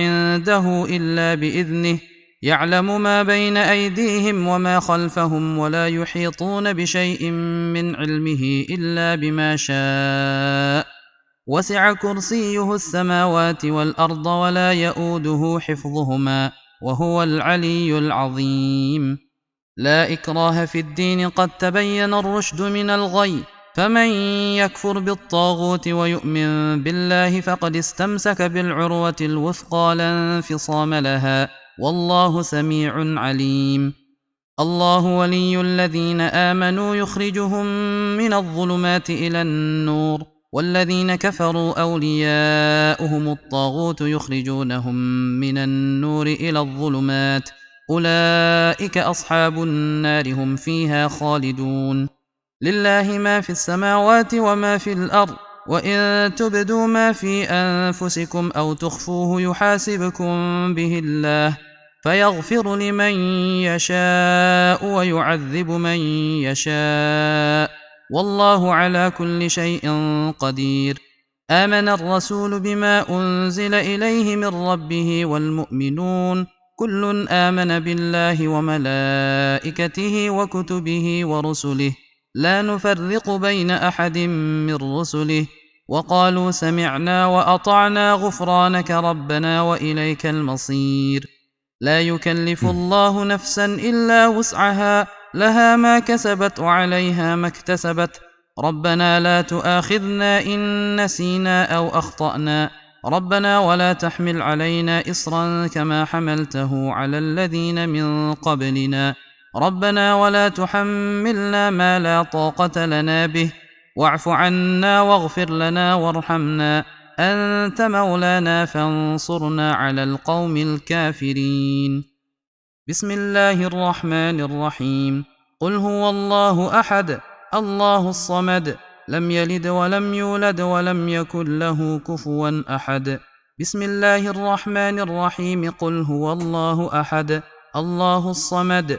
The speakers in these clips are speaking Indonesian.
عنده إلا بإذنه. يعلم ما بين أيديهم وما خلفهم ولا يحيطون بشيء من علمه إلا بما شاء. وسع كرسيه السماوات والأرض ولا يئوده حفظهما وهو العلي العظيم. لا إكراه في الدين قد تبين الرشد من الغي فمن يكفر بالطاغوت ويؤمن بالله فقد استمسك بالعروة الوثقى لا انفصام لها والله سميع عليم. الله ولي الذين آمنوا يخرجهم من الظلمات إلى النور والذين كفروا أولياؤهم الطاغوت يخرجونهم من النور إلى الظلمات أولئك أصحاب النار هم فيها خالدون. لله ما في السماوات وما في الأرض وان تبدوا ما في انفسكم أو تخفوه يحاسبكم به الله فيغفر لمن يشاء ويعذب من يشاء والله على كل شيء قدير. امن الرسول بما انزل اليه من ربه والمؤمنون كل امن بالله وملائكته وكتبه ورسله لا نفرق بين أحد من رسله. وقالوا سمعنا وأطعنا غفرانك ربنا وإليك المصير. لا يكلف الله نفسا إلا وسعها لها ما كسبت وعليها ما اكتسبت. ربنا لا تؤاخذنا إن نسينا أو أخطأنا. ربنا ولا تحمل علينا اصرا كما حملته على الذين من قبلنا. ربنا ولا تحملنا ما لا طاقة لنا به. واعف عنا واغفر لنا وارحمنا. أنت مولانا فانصرنا على القوم الكافرين. بسم الله الرحمن الرحيم. قل هو الله أحد الله الصمد. لم يلد ولم يولد ولم يكن له كفوا أحد. بسم الله الرحمن الرحيم. قل هو الله أحد الله الصمد.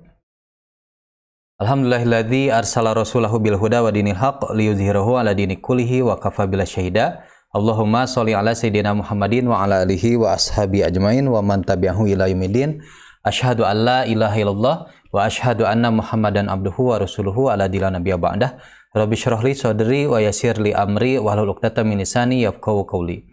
Alhamdulillahilladzi arsala rasulahu bil huda wa dinil haq liyuzhirahu ala dini kullihi wa kafa bila syahida. Allahumma sholli ala sayyidina Muhammadin wa ala alihi wa ashabi ajmain wa man tabi'ahu ila yaumil Asyhadu an la ilaha illallah wa asyhadu anna Muhammadan abduhu wa rasuluhu ala dila nabiyya ba'dah. Rabbi syrah li sadri wa yassir li amri wa hlul 'uqdatam min lisani yafqahu qawli.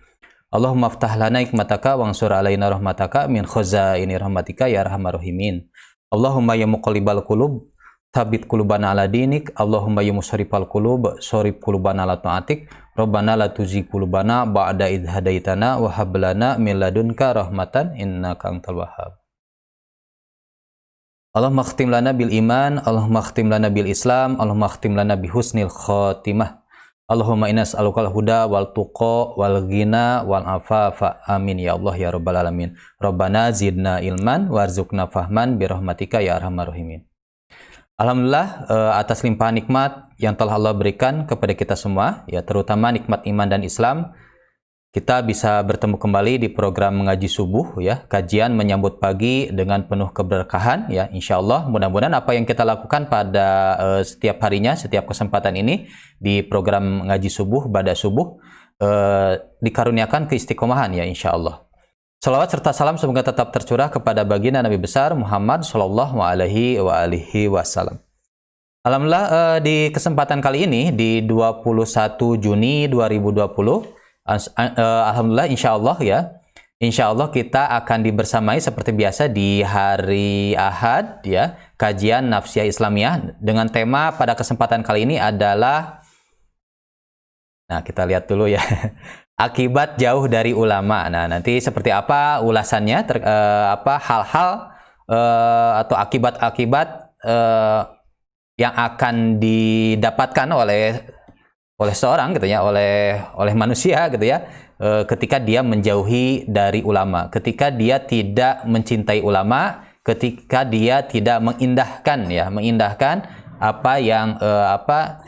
Allahumma ftah lana hikmataka wangsur alaina rahmataka min khazaini rahmatika ya arhamar rahimin. Allahumma ya muqallibal qulub tabit qulubana ala dinik. Allahumma ya musarrifal qulub sarif qulubana ala taatik. Rabbana la tuzigh qulubana ba'da idh hadaitana wa hab lana min ladunka rahmatan innaka antal wahhab. Allahumma khtim lana bil iman, Allahumma khtim lana bil Islam, Allahumma khtim lana bi husnil khatimah. Allahumma inna as'alukal huda wal tuqa wal ghina wal afafa. Amin ya Allah ya rabbal alamin. Rabbana zidna ilman warzuqna fahman bi rahmatika ya arhamar rahimin. Alhamdulillah uh, atas limpahan nikmat yang telah Allah berikan kepada kita semua, ya terutama nikmat iman dan Islam, kita bisa bertemu kembali di program mengaji subuh ya kajian menyambut pagi dengan penuh keberkahan ya insya Allah mudah-mudahan apa yang kita lakukan pada uh, setiap harinya setiap kesempatan ini di program mengaji subuh pada subuh uh, dikaruniakan keistiqomahan ya insya Allah Salawat serta salam semoga tetap tercurah kepada baginda Nabi besar Muhammad Shallallahu Alaihi Wasallam. Alhamdulillah uh, di kesempatan kali ini di 21 Juni 2020 Eh, alhamdulillah insya Allah ya Insya Allah kita akan dibersamai seperti biasa di hari Ahad ya kajian nafsiyah Islamiyah dengan tema pada kesempatan kali ini adalah Nah, kita lihat dulu ya. Akibat jauh dari ulama. Nah, nanti seperti apa ulasannya ter, uh, apa hal-hal uh, atau akibat-akibat uh, yang akan didapatkan oleh oleh seorang gitu ya oleh oleh manusia gitu ya ketika dia menjauhi dari ulama, ketika dia tidak mencintai ulama, ketika dia tidak mengindahkan ya, mengindahkan apa yang apa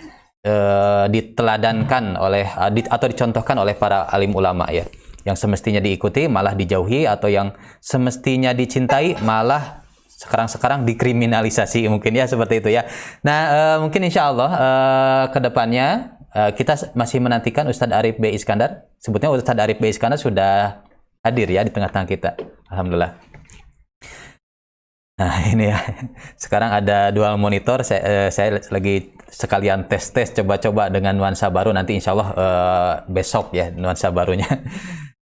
uh, diteladankan oleh di, atau dicontohkan oleh para alim ulama ya. Yang semestinya diikuti malah dijauhi atau yang semestinya dicintai malah sekarang-sekarang dikriminalisasi mungkin ya seperti itu ya. Nah uh, mungkin insya Allah uh, ke depannya uh, kita masih menantikan Ustadz Arif B Iskandar. Sebutnya Ustadz Arif B Iskandar sudah hadir ya di tengah-tengah kita. Alhamdulillah. Nah ini ya. Sekarang ada dual monitor. Saya, uh, saya lagi sekalian tes-tes coba-coba dengan nuansa baru. Nanti insya Allah uh, besok ya nuansa barunya.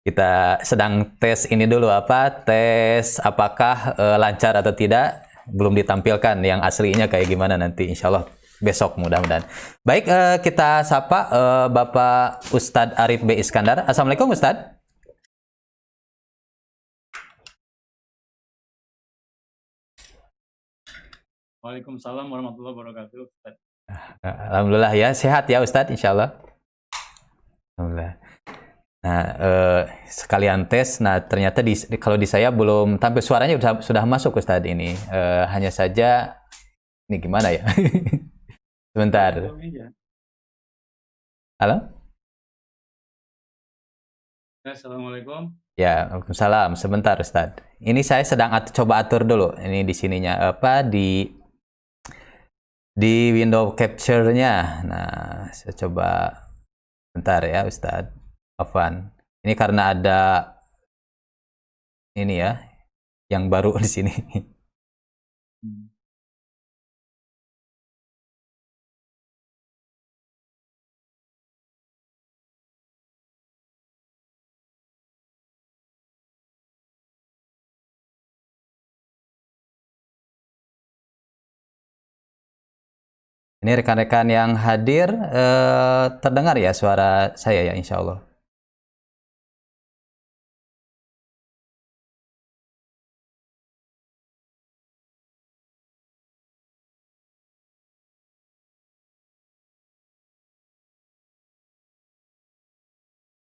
kita sedang tes ini dulu apa? Tes apakah e, lancar atau tidak. Belum ditampilkan yang aslinya kayak gimana nanti insya Allah besok mudah-mudahan. Baik e, kita sapa e, Bapak Ustadz Arif B. Iskandar. Assalamualaikum Ustadz. Waalaikumsalam warahmatullahi wabarakatuh Alhamdulillah ya sehat ya Ustadz insya Allah Alhamdulillah Nah, eh, sekalian tes. Nah, ternyata di, kalau di saya belum tampil suaranya sudah, sudah masuk Ustaz ini. Eh, hanya saja ini gimana ya? Sebentar. Halo? Assalamualaikum. Ya, Waalaikumsalam. Sebentar Ustaz. Ini saya sedang at coba atur dulu. Ini di sininya apa di di window capture-nya. Nah, saya coba bentar ya Ustaz. Afan. Ini karena ada ini ya, yang baru di sini. Ini rekan-rekan yang hadir eh, terdengar ya suara saya ya insya Allah.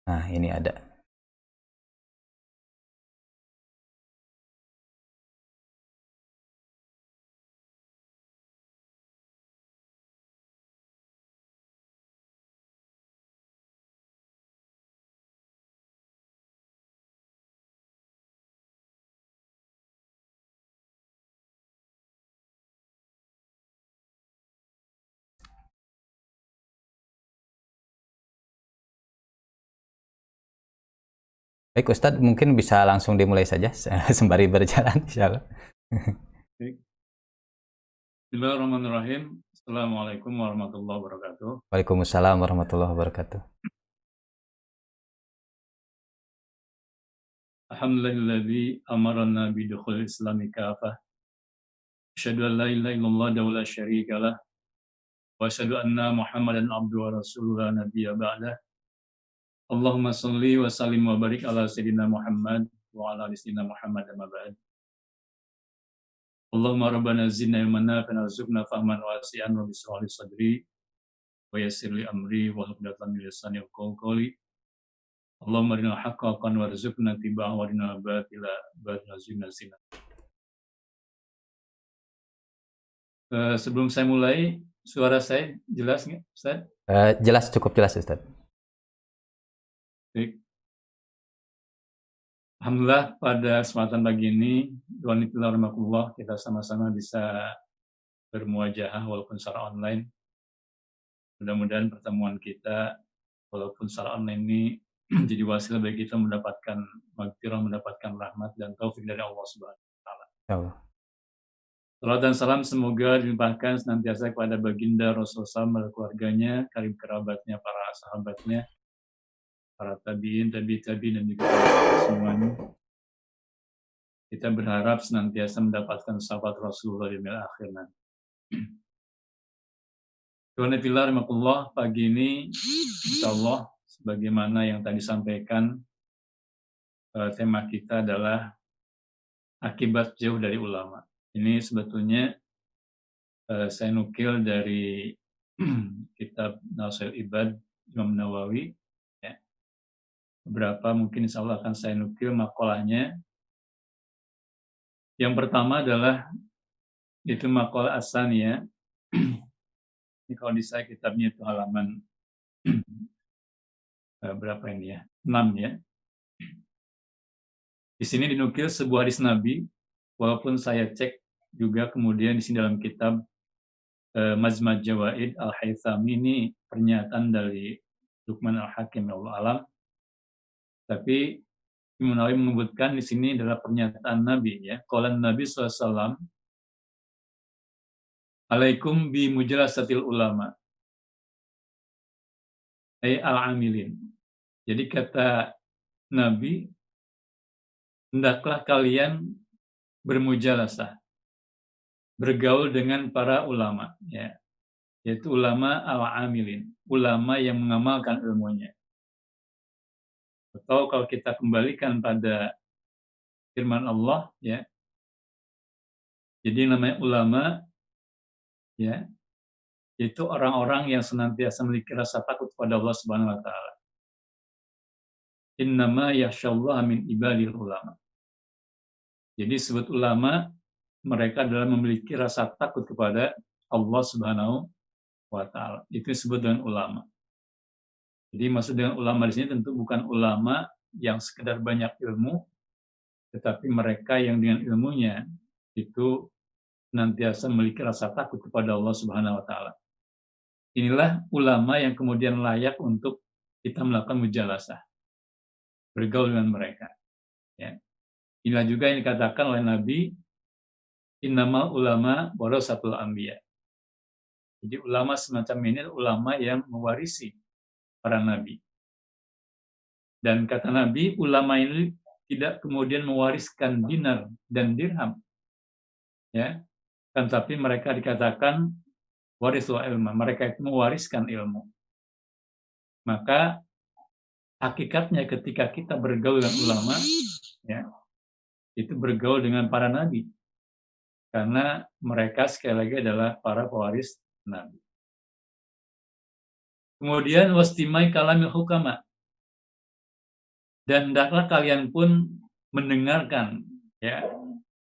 Nah, ini ada. Baik Ustadz, mungkin bisa langsung dimulai saja sembari berjalan insya Allah. Bismillahirrahmanirrahim. Assalamualaikum warahmatullahi wabarakatuh. Waalaikumsalam warahmatullahi wabarakatuh. Alhamdulillahilladzi amarana bidukhul islami kafah. Asyhadu an la ilaha illallah wa la syarika lah. Wa asyhadu anna Muhammadan abduhu wa rasulullah nabiyya ba'dah. Allahumma salli wa sallim wa barik ala Sayyidina Muhammad wa ala Sayyidina Muhammad amma ba'd. Allahumma rabbana zidna ilman nafi'an warzuqna fahman wasi'an wa bisra li sadri wa yassir li amri wa hlubdatan min lisani yafqahu qawli. Allahumma arina haqqan warzuqna tibaa wa arina batila batila zidna sina. Uh, sebelum saya mulai, suara saya jelas nggak, Ustaz? Uh, jelas, cukup jelas, Ustaz. Baik. Alhamdulillah pada kesempatan pagi ini, Tuhan rahmatullah, kita sama-sama bisa bermuajah walaupun secara online. Mudah-mudahan pertemuan kita walaupun secara online ini menjadi wasilah bagi kita mendapatkan magfirah, mendapatkan rahmat dan taufik dari Allah Subhanahu wa taala. Salam dan salam semoga dilimpahkan senantiasa kepada baginda Rasulullah SAW, keluarganya, karib kerabatnya, para sahabatnya, para tabiin, tabi tabi dan juga semuanya. Kita berharap senantiasa mendapatkan sahabat Rasulullah di akhir nanti. Tuhan Filah pagi ini insya Allah sebagaimana yang tadi sampaikan eh, tema kita adalah akibat jauh dari ulama. Ini sebetulnya eh, saya nukil dari kitab Nasir Ibad Imam Nawawi beberapa mungkin insya Allah akan saya nukil makolahnya. Yang pertama adalah itu makalah asalnya. Ini kalau di saya kitabnya itu halaman eh, berapa ini ya? 6 ya. Di sini dinukil sebuah hadis Nabi, walaupun saya cek juga kemudian di sini dalam kitab uh, Mazmaj Jawaid Al-Haythami ini pernyataan dari Lukman Al-Hakim ya Allah alam. Tapi Imam Nawawi menyebutkan di sini adalah pernyataan Nabi ya. Kalau Nabi SAW Alaikum bi mujalasatil ulama. Ay al-amilin. Jadi kata Nabi, hendaklah kalian bermujalasah bergaul dengan para ulama ya yaitu ulama al-amilin ulama yang mengamalkan ilmunya atau kalau kita kembalikan pada firman Allah ya jadi namanya ulama ya itu orang-orang yang senantiasa memiliki rasa takut pada Allah Subhanahu wa taala. Innama yasyallahu min ibadil ulama. Jadi sebut ulama mereka adalah memiliki rasa takut kepada Allah Subhanahu wa taala. Itu disebut dengan ulama. Jadi maksud dengan ulama di sini tentu bukan ulama yang sekedar banyak ilmu, tetapi mereka yang dengan ilmunya itu nantiasa memiliki rasa takut kepada Allah Subhanahu wa taala. Inilah ulama yang kemudian layak untuk kita melakukan mujalasah. Bergaul dengan mereka. Ya. Inilah juga yang dikatakan oleh Nabi innamal ulama warasatul anbiya. Jadi ulama semacam ini ulama yang mewarisi para nabi. Dan kata Nabi, ulama ini tidak kemudian mewariskan dinar dan dirham. Ya. Kan tapi mereka dikatakan warisul ilmu. Mereka itu mewariskan ilmu. Maka hakikatnya ketika kita bergaul dengan ulama, ya, itu bergaul dengan para nabi karena mereka sekali lagi adalah para pewaris Nabi. Kemudian wastimai kalamil hukama. Dan hendaklah kalian pun mendengarkan ya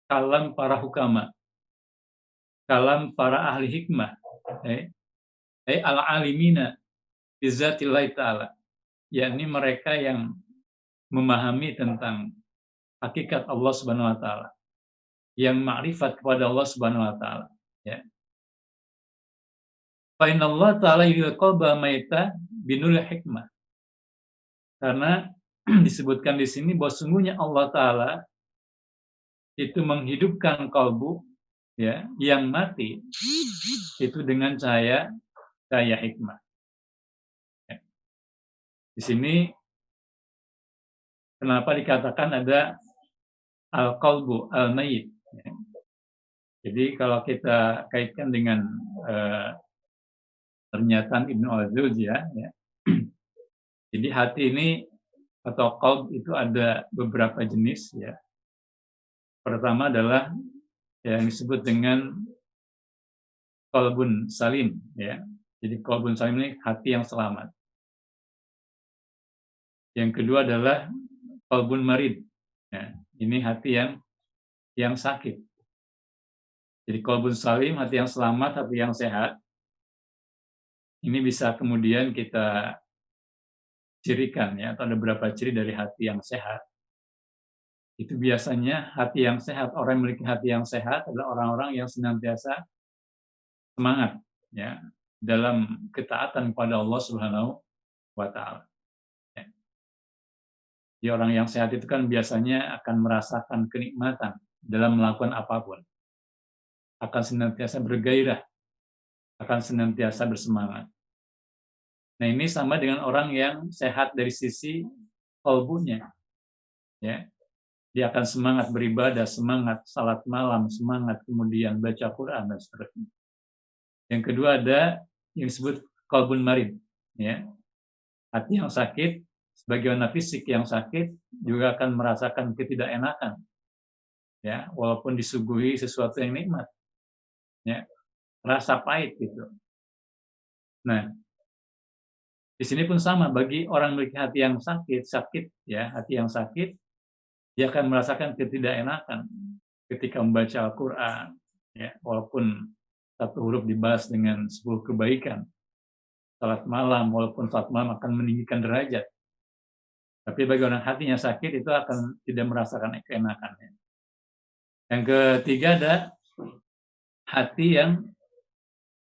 kalam para hukama. Kalam para ahli hikmah. Eh, eh al-alimina bizatillahi ta'ala. yakni mereka yang memahami tentang hakikat Allah Subhanahu wa taala yang ma'rifat kepada Allah Subhanahu wa taala ya Fa Allah taala yulqaba maita binul hikmah. Karena disebutkan di sini bahwa sungguhnya Allah taala itu menghidupkan kalbu ya yang mati itu dengan cahaya cahaya hikmah. Ya. Di sini kenapa dikatakan ada al-qalbu al-mayit Ya. Jadi kalau kita kaitkan dengan uh, pernyataan Ibnu al ya, ya. jadi hati ini atau qalb itu ada beberapa jenis ya. Pertama adalah yang disebut dengan kolbun salim ya. Jadi kolbun salim ini hati yang selamat. Yang kedua adalah kolbun marid. Ya. Ini hati yang yang sakit. Jadi kolbun salim, hati yang selamat, hati yang sehat, ini bisa kemudian kita cirikan ya, atau ada beberapa ciri dari hati yang sehat. Itu biasanya hati yang sehat, orang yang memiliki hati yang sehat adalah orang-orang yang senantiasa semangat ya dalam ketaatan kepada Allah Subhanahu wa taala. Ya. Jadi orang yang sehat itu kan biasanya akan merasakan kenikmatan dalam melakukan apa pun. Akan senantiasa bergairah, akan senantiasa bersemangat. Nah ini sama dengan orang yang sehat dari sisi kolbunya. Ya, dia akan semangat beribadah, semangat salat malam, semangat kemudian baca Quran dan seterusnya. Yang kedua ada yang disebut kolbun marid, ya. Hati yang sakit, sebagaimana fisik yang sakit juga akan merasakan ketidakenakan ya walaupun disuguhi sesuatu yang nikmat ya rasa pahit gitu nah Di sini pun sama bagi orang memiliki hati yang sakit, sakit ya, hati yang sakit, dia akan merasakan ketidakenakan ketika membaca Al-Qur'an ya, walaupun satu huruf dibahas dengan 10 kebaikan. Salat malam walaupun salat malam akan meninggikan derajat. Tapi bagi orang hatinya sakit itu akan tidak merasakan keenakannya. Yang ketiga ada hati yang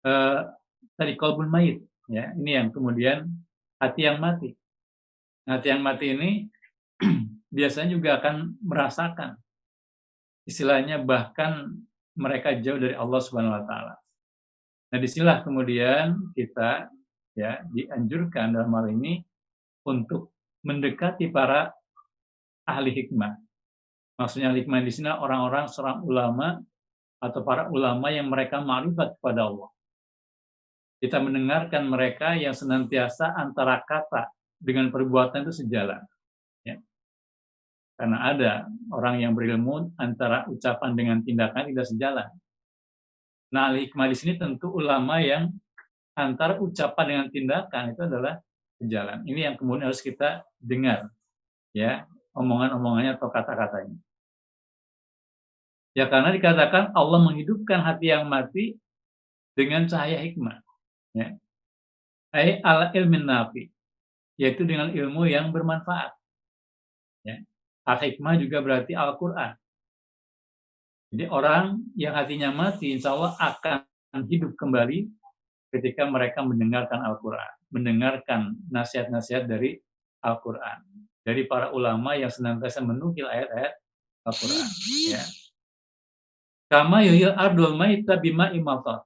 eh, tadi kolbun mayit ya ini yang kemudian hati yang mati hati yang mati ini biasanya juga akan merasakan istilahnya bahkan mereka jauh dari Allah Subhanahu wa taala. Nah, di sinilah kemudian kita ya dianjurkan dalam hal ini untuk mendekati para ahli hikmah. Maksudnya hikmah di sini orang-orang seorang ulama atau para ulama yang mereka makrifat kepada Allah kita mendengarkan mereka yang senantiasa antara kata dengan perbuatan itu sejalan. Ya. Karena ada orang yang berilmu antara ucapan dengan tindakan tidak sejalan. Nah, hikmah di sini tentu ulama yang antara ucapan dengan tindakan itu adalah sejalan. Ini yang kemudian harus kita dengar, ya, omongan-omongannya atau kata-katanya. Ya karena dikatakan Allah menghidupkan hati yang mati dengan cahaya hikmah ya. Ai ala ilmin nafi yaitu dengan ilmu yang bermanfaat. Ya. Al hikmah juga berarti al Quran jadi orang yang hatinya mati insya Allah akan hidup kembali ketika mereka mendengarkan Al-Quran, mendengarkan nasihat-nasihat dari Al-Quran, dari para ulama yang senantiasa menukil ayat-ayat Al-Quran. Ya. Kama yuhil ardul maita bima imatat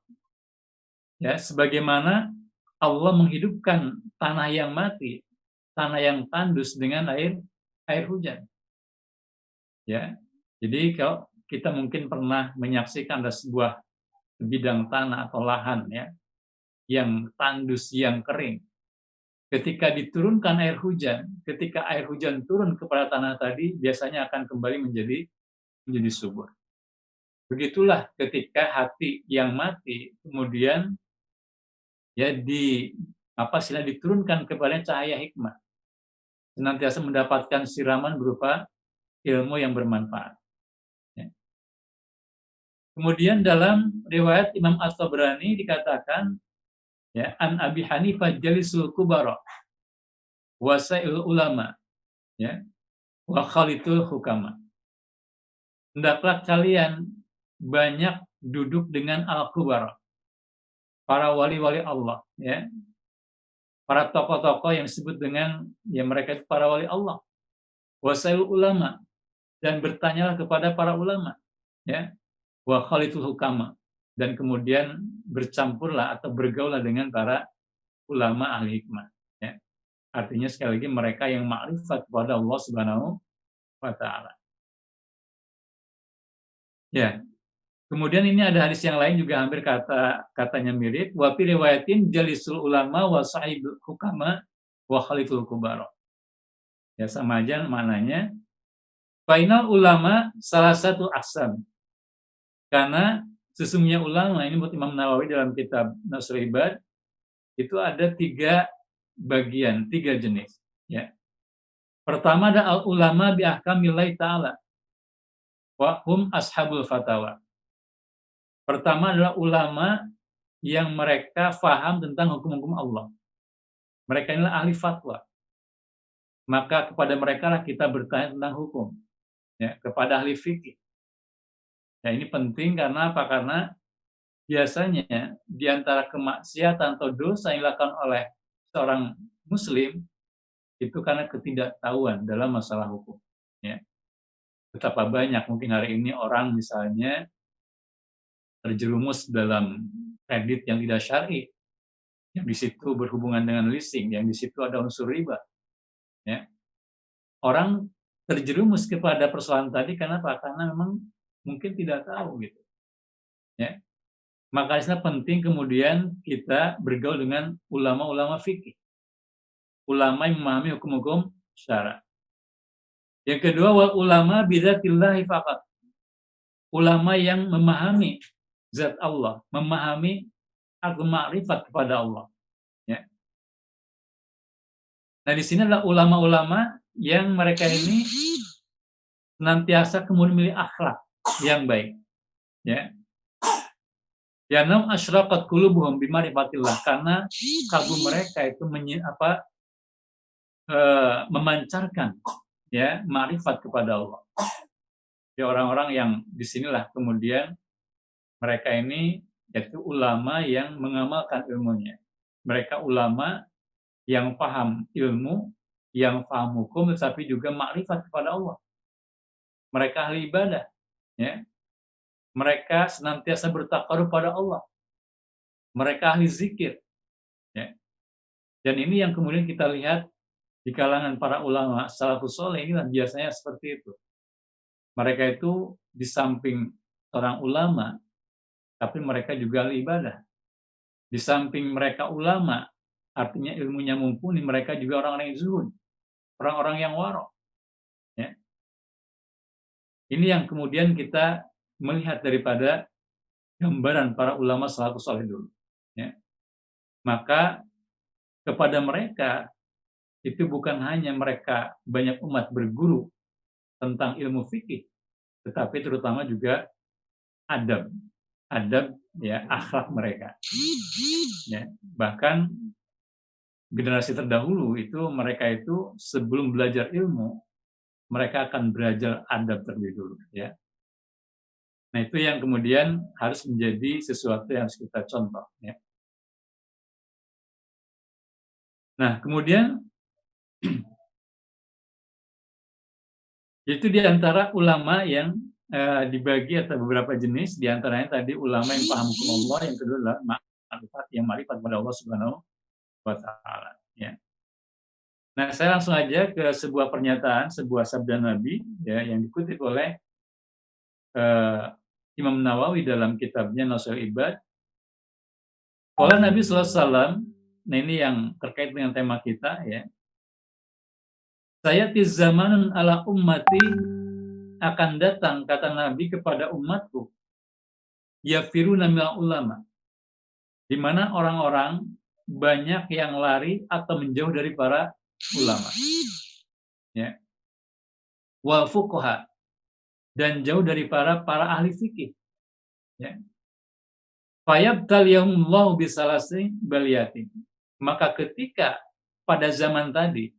ya sebagaimana Allah menghidupkan tanah yang mati, tanah yang tandus dengan air air hujan. Ya. Jadi kalau kita mungkin pernah menyaksikan ada sebuah bidang tanah atau lahan ya yang tandus yang kering. Ketika diturunkan air hujan, ketika air hujan turun kepada tanah tadi biasanya akan kembali menjadi menjadi subur. Begitulah ketika hati yang mati kemudian ya di apa sila diturunkan kepada cahaya hikmah senantiasa mendapatkan siraman berupa ilmu yang bermanfaat. Ya. Kemudian dalam riwayat Imam At-Tabrani dikatakan ya an Abi Hanifah jalisul kubara wasail ulama ya wa khalitul hukama. Hendaklah kalian banyak duduk dengan al-kubara para wali-wali Allah ya. Para tokoh-tokoh yang disebut dengan ya mereka itu para wali Allah. Wasail ulama. Dan bertanyalah kepada para ulama ya. Wa khalitul hukama. Dan kemudian bercampurlah atau bergaulah dengan para ulama ahli hikmah ya. Artinya sekali lagi mereka yang makrifat kepada Allah Subhanahu wa taala. Ya Kemudian ini ada hadis yang lain juga hampir kata katanya mirip. Wa fi riwayatin jalisul ulama wa sahibul hukama wa khaliful kubara. Ya sama aja maknanya. Final ulama salah satu asam. Karena sesungguhnya ulama ini buat Imam Nawawi dalam kitab Nasrul Ibad itu ada tiga bagian, tiga jenis. Ya. Pertama ada al ulama bi ahkamillah taala. Wa hum ashabul fatawa Pertama adalah ulama yang mereka faham tentang hukum-hukum Allah. Mereka inilah ahli fatwa. Maka kepada mereka lah kita bertanya tentang hukum. Ya, kepada ahli fikih. Ya, ini penting karena apa? Karena biasanya di antara kemaksiatan atau dosa yang dilakukan oleh seorang muslim itu karena ketidaktahuan dalam masalah hukum. Ya. Betapa banyak mungkin hari ini orang misalnya terjerumus dalam kredit yang tidak syar'i, yang di situ berhubungan dengan leasing, yang di situ ada unsur riba. Ya. Orang terjerumus kepada persoalan tadi karena apa? Karena memang mungkin tidak tahu gitu. Ya. Makanya penting kemudian kita bergaul dengan ulama-ulama fikih. Ulama yang memahami hukum-hukum syara. Yang kedua, ulama bidatillahi faqat. Ulama yang memahami zat Allah, memahami aku makrifat kepada Allah. Ya. Nah, di sini adalah ulama-ulama yang mereka ini senantiasa kemudian memilih akhlak yang baik. Ya. Ya nam asyraqat qulubuhum bimarifatillah karena kalbu mereka itu menyi, apa e, memancarkan ya marifat kepada Allah. Ya orang-orang yang di sinilah kemudian mereka ini yaitu ulama yang mengamalkan ilmunya. Mereka ulama yang paham ilmu, yang paham hukum, tetapi juga makrifat kepada Allah. Mereka ahli ibadah, ya. Mereka senantiasa bertakwa pada Allah. Mereka ahli zikir, ya. Dan ini yang kemudian kita lihat di kalangan para ulama salafus soleh inilah biasanya seperti itu. Mereka itu di samping seorang ulama, tapi mereka juga ahli ibadah. Di samping mereka ulama, artinya ilmunya mumpuni, mereka juga orang-orang yang zuhud, orang-orang yang waro. Ya. Ini yang kemudian kita melihat daripada gambaran para ulama salafus saleh dulu. Ya. Maka kepada mereka itu bukan hanya mereka banyak umat berguru tentang ilmu fikih, tetapi terutama juga adab, adab ya akhlak mereka. Ya, bahkan generasi terdahulu itu mereka itu sebelum belajar ilmu mereka akan belajar adab terlebih dulu ya. Nah, itu yang kemudian harus menjadi sesuatu yang harus kita contoh ya. Nah, kemudian itu di antara ulama yang uh, dibagi atau beberapa jenis di antaranya tadi ulama yang paham hukum Allah, yang kedua adalah makrifat yang makrifat pada Allah Subhanahu wa taala ya. Nah, saya langsung aja ke sebuah pernyataan, sebuah sabda Nabi ya yang dikutip oleh uh, Imam Nawawi dalam kitabnya Nasul Ibad. Kalau Nabi SAW, nah ini yang terkait dengan tema kita ya. Saya zamanun ala ummati akan datang kata Nabi kepada umatku. Ya firu ulama. Di mana orang-orang banyak yang lari atau menjauh dari para ulama. Ya. Wal fuqaha dan jauh dari para para ahli fikih. Ya. Fayabtaliyahumullahu bisalasi baliyatin. Maka ketika pada zaman tadi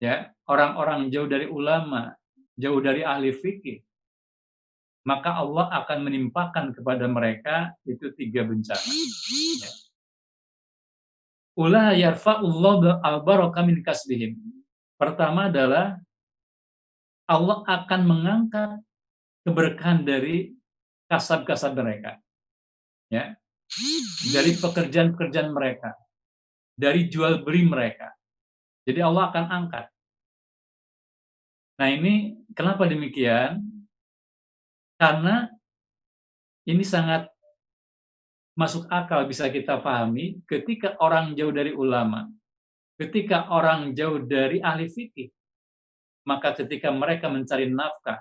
ya, orang-orang jauh dari ulama, jauh dari ahli fikih, maka Allah akan menimpakan kepada mereka itu tiga bencana. Ya. Ulah yarfa'ullah al-baraka min kasbihim. Pertama adalah Allah akan mengangkat keberkahan dari kasab-kasab mereka. Ya. Dari pekerjaan-pekerjaan mereka. Dari jual beli mereka. Jadi Allah akan angkat. Nah ini kenapa demikian? Karena ini sangat masuk akal bisa kita pahami ketika orang jauh dari ulama, ketika orang jauh dari ahli fikih, maka ketika mereka mencari nafkah,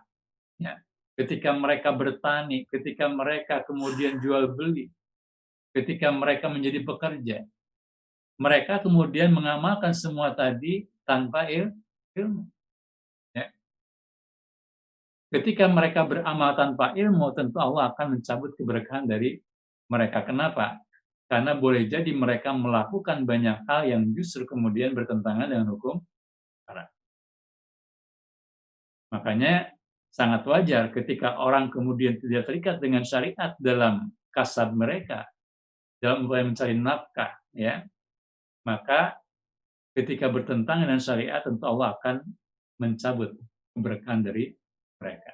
ya, ketika mereka bertani, ketika mereka kemudian jual beli, ketika mereka menjadi pekerja, mereka kemudian mengamalkan semua tadi tanpa ilmu. Ketika mereka beramal tanpa ilmu, tentu Allah akan mencabut keberkahan dari mereka. Kenapa? Karena boleh jadi mereka melakukan banyak hal yang justru kemudian bertentangan dengan hukum haram. Makanya sangat wajar ketika orang kemudian tidak terikat dengan syariat dalam kasab mereka, dalam upaya mencari nafkah, ya, maka ketika bertentangan dengan syariat tentu Allah akan mencabut keberkahan dari mereka.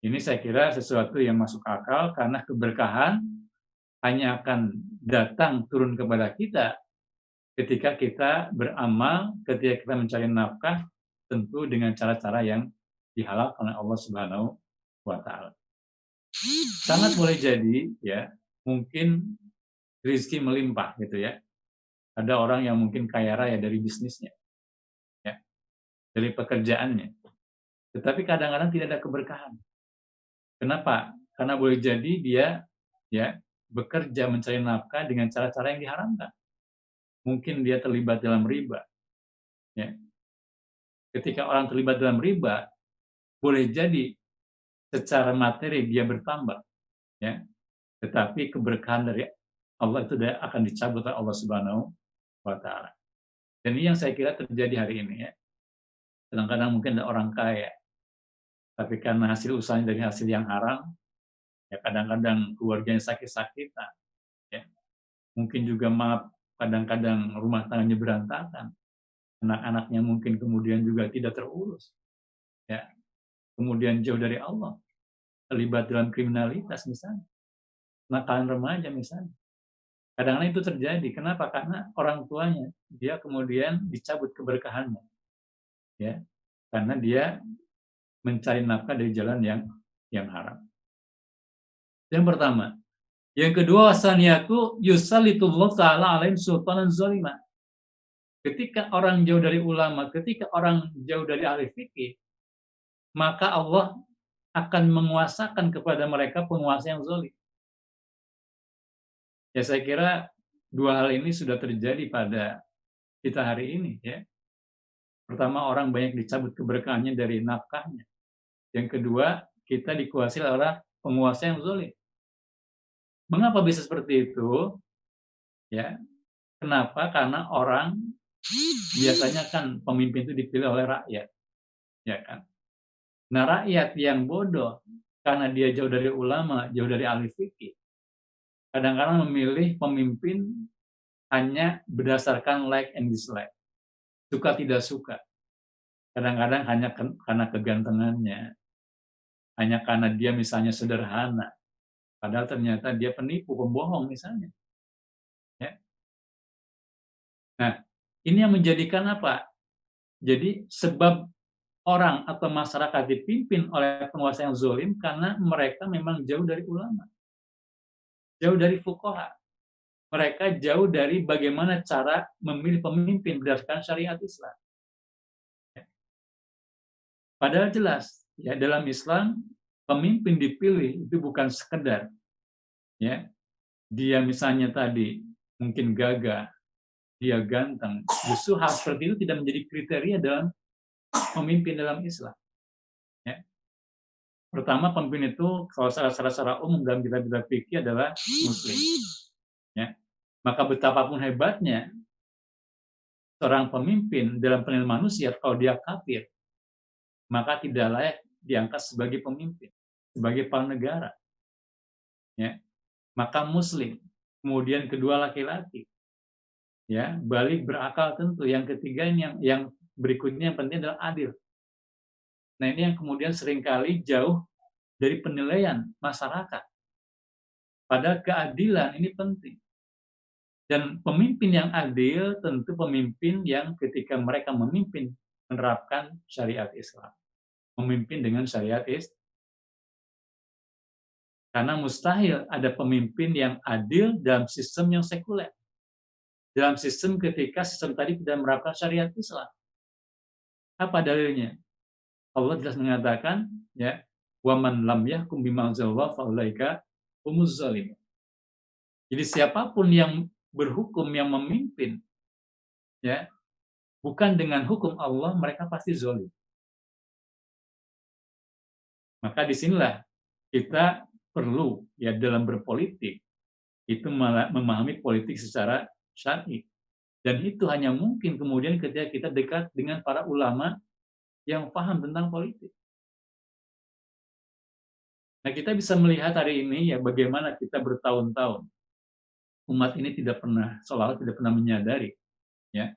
Ini saya kira sesuatu yang masuk akal karena keberkahan hanya akan datang turun kepada kita ketika kita beramal, ketika kita mencari nafkah, tentu dengan cara-cara yang dihalalkan oleh Allah Subhanahu wa taala. Sangat boleh jadi ya, mungkin rezeki melimpah gitu ya. Ada orang yang mungkin kaya raya dari bisnisnya. Dari pekerjaannya. Tetapi kadang-kadang tidak ada keberkahan Kenapa? Karena boleh jadi dia ya bekerja mencari nafkah dengan cara-cara yang diharamkan. mungkin dia terlibat dalam riba. Ya. Ketika orang terlibat dalam riba, boleh jadi secara materi dia bertambah, ya. Tetapi keberkahan dari Allah itu akan dicabut oleh Allah Subhanahu wa taala. Dan ini yang saya kira terjadi hari ini ya. Kadang-kadang mungkin ada orang kaya, tapi karena hasil usahanya dari hasil yang haram, ya kadang-kadang keluarganya sakit-sakitan, ya. Mungkin juga maaf kadang-kadang rumah tangganya berantakan, anak-anaknya mungkin kemudian juga tidak terurus, ya. Kemudian jauh dari Allah, terlibat dalam kriminalitas misalnya, nakalan remaja misalnya. Kadang-kadang itu terjadi. Kenapa? Karena orang tuanya dia kemudian dicabut keberkahannya, ya, karena dia mencari nafkah dari jalan yang yang haram. Yang pertama. Yang kedua, wasaniatu yusalitullah ta'ala alaihim sultanan zalimah. Ketika orang jauh dari ulama, ketika orang jauh dari ahli fikih, maka Allah akan menguasakan kepada mereka penguasa yang zalim. Ya saya kira dua hal ini sudah terjadi pada kita hari ini ya. Pertama orang banyak dicabut keberkahannya dari nafkahnya. Yang kedua kita dikuasai oleh penguasa yang zalim. Mengapa bisa seperti itu? Ya, kenapa? Karena orang biasanya kan pemimpin itu dipilih oleh rakyat, ya kan? Nah rakyat yang bodoh karena dia jauh dari ulama, jauh dari ahli fikih, kadang-kadang memilih pemimpin hanya berdasarkan like and dislike, suka tidak suka. Kadang-kadang hanya karena kegantengannya, hanya karena dia misalnya sederhana, Padahal ternyata dia penipu, pembohong misalnya. Ya. Nah, ini yang menjadikan apa? Jadi sebab orang atau masyarakat dipimpin oleh penguasa yang zolim karena mereka memang jauh dari ulama. Jauh dari fukoha. Mereka jauh dari bagaimana cara memilih pemimpin berdasarkan syariat Islam. Padahal jelas, ya dalam Islam pemimpin dipilih itu bukan sekedar ya dia misalnya tadi mungkin gagah, dia ganteng. Justru hal seperti itu tidak menjadi kriteria dalam pemimpin dalam Islam. Ya. Pertama pemimpin itu kalau secara, secara umum dalam kita kita pikir adalah Muslim. Ya. Maka betapapun hebatnya seorang pemimpin dalam penilaian manusia kalau dia kafir, maka tidak layak diangkat sebagai pemimpin sebagai kepala negara. Ya. Maka muslim, kemudian kedua laki-laki. Ya, balik berakal tentu. Yang ketiga ini yang yang berikutnya yang penting adalah adil. Nah, ini yang kemudian sering kali jauh dari penilaian masyarakat. Pada keadilan ini penting. Dan pemimpin yang adil tentu pemimpin yang ketika mereka memimpin menerapkan syariat Islam. Memimpin dengan syariat Islam karena mustahil ada pemimpin yang adil dalam sistem yang sekuler. Dalam sistem ketika sistem tadi tidak menerapkan syariat Islam. Apa dalilnya? Allah jelas mengatakan, ya, waman lam yahkum bima faulaika humuz zalim. Jadi siapa pun yang berhukum, yang memimpin, ya, bukan dengan hukum Allah, mereka pasti zalim. Maka di sinilah kita perlu ya dalam berpolitik itu memahami politik secara syar'i. Dan itu hanya mungkin kemudian ketika kita dekat dengan para ulama yang paham tentang politik. Nah, kita bisa melihat hari ini ya bagaimana kita bertahun-tahun umat ini tidak pernah seolah tidak pernah menyadari ya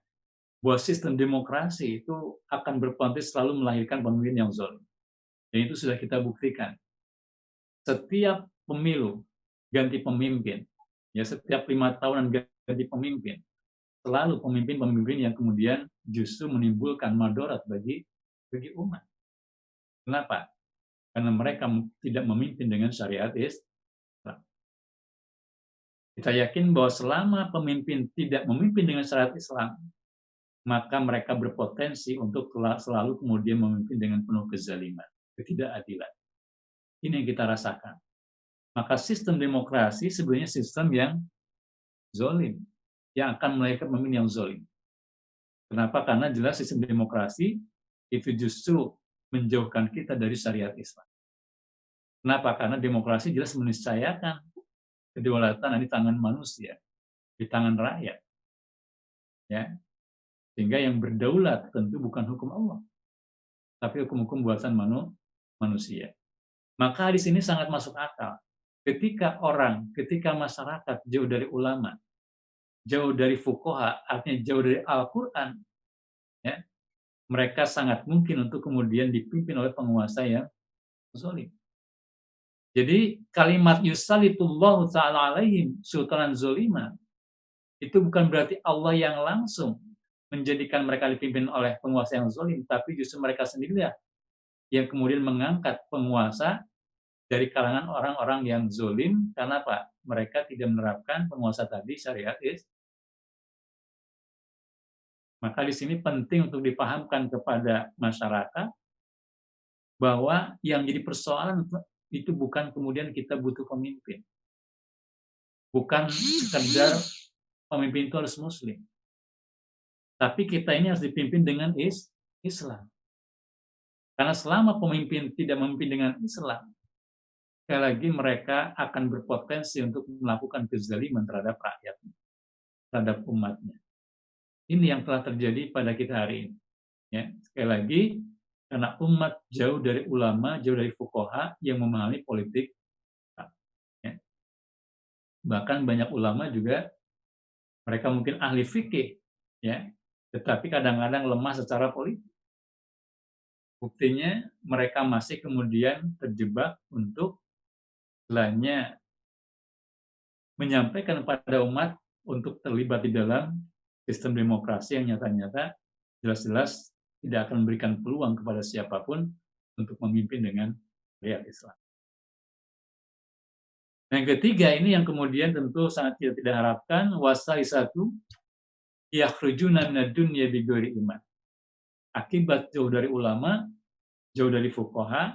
bahwa sistem demokrasi itu akan berpotensi selalu melahirkan pemimpin yang zalim. Dan itu sudah kita buktikan setiap pemilu ganti pemimpin, ya setiap lima tahunan ganti pemimpin, selalu pemimpin-pemimpin yang kemudian justru menimbulkan madorat bagi bagi umat. Kenapa? Karena mereka tidak memimpin dengan syariat Islam. Kita yakin bahwa selama pemimpin tidak memimpin dengan syariat Islam, maka mereka berpotensi untuk selalu kemudian memimpin dengan penuh kezaliman, ketidakadilan. Ini yang kita rasakan. Maka sistem demokrasi sebenarnya sistem yang zolim. yang akan melahirkan pemimpin yang zolim. Kenapa? Karena jelas sistem demokrasi itu justru menjauhkan kita dari syariat Islam. Kenapa? Karena demokrasi jelas meniscayakan kedaulatan di tangan manusia, di tangan rakyat. Ya. Sehingga yang berdaulat tentu bukan hukum Allah, tapi hukum-hukum buatan manu, manusia. Maka di sini sangat masuk akal. Ketika orang, ketika masyarakat jauh dari ulama, jauh dari fukoha, artinya jauh dari Al-Quran, ya, mereka sangat mungkin untuk kemudian dipimpin oleh penguasa yang zalim. Jadi kalimat yusalitullah ta'ala alaihim sultanan zolima itu bukan berarti Allah yang langsung menjadikan mereka dipimpin oleh penguasa yang zalim, tapi justru mereka sendiri yang kemudian mengangkat penguasa dari kalangan orang-orang yang zolim karena apa? Mereka tidak menerapkan penguasa tadi syariat is. Maka di sini penting untuk dipahamkan kepada masyarakat bahwa yang jadi persoalan itu bukan kemudian kita butuh pemimpin. Bukan sekedar pemimpin itu harus muslim. Tapi kita ini harus dipimpin dengan is Islam. Karena selama pemimpin tidak memimpin dengan Islam, sekali lagi mereka akan berpotensi untuk melakukan kezaliman terhadap rakyat, terhadap umatnya. Ini yang telah terjadi pada kita hari ini. Ya, sekali lagi, karena umat jauh dari ulama, jauh dari fukoha yang memahami politik. Ya. Bahkan banyak ulama juga, mereka mungkin ahli fikih, ya, tetapi kadang-kadang lemah secara politik. Buktinya mereka masih kemudian terjebak untuk lainnya menyampaikan kepada umat untuk terlibat di dalam sistem demokrasi yang nyata-nyata jelas-jelas tidak akan memberikan peluang kepada siapa pun untuk memimpin dengan syariat Islam. Yang ketiga ini yang kemudian tentu sangat tidak tidak harapkan wasai satu yakhrujuna minad dunya bighairi iman akibat jauh dari ulama, jauh dari fukoha,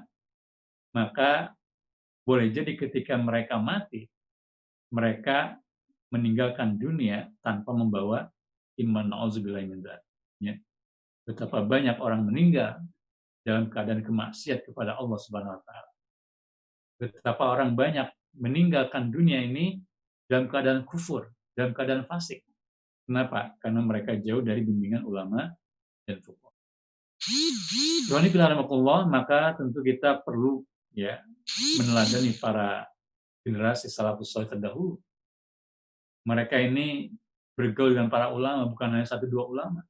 maka boleh jadi ketika mereka mati, mereka meninggalkan dunia tanpa membawa iman na'udzubillah ya. Betapa banyak orang meninggal dalam keadaan kemaksiat kepada Allah Subhanahu wa taala. Betapa orang banyak meninggalkan dunia ini dalam keadaan kufur, dalam keadaan fasik. Kenapa? Karena mereka jauh dari bimbingan ulama dan fuqaha. Tuhan maka tentu kita perlu ya meneladani para generasi salafus salih terdahulu. Mereka ini bergaul dengan para ulama, bukan hanya satu dua ulama.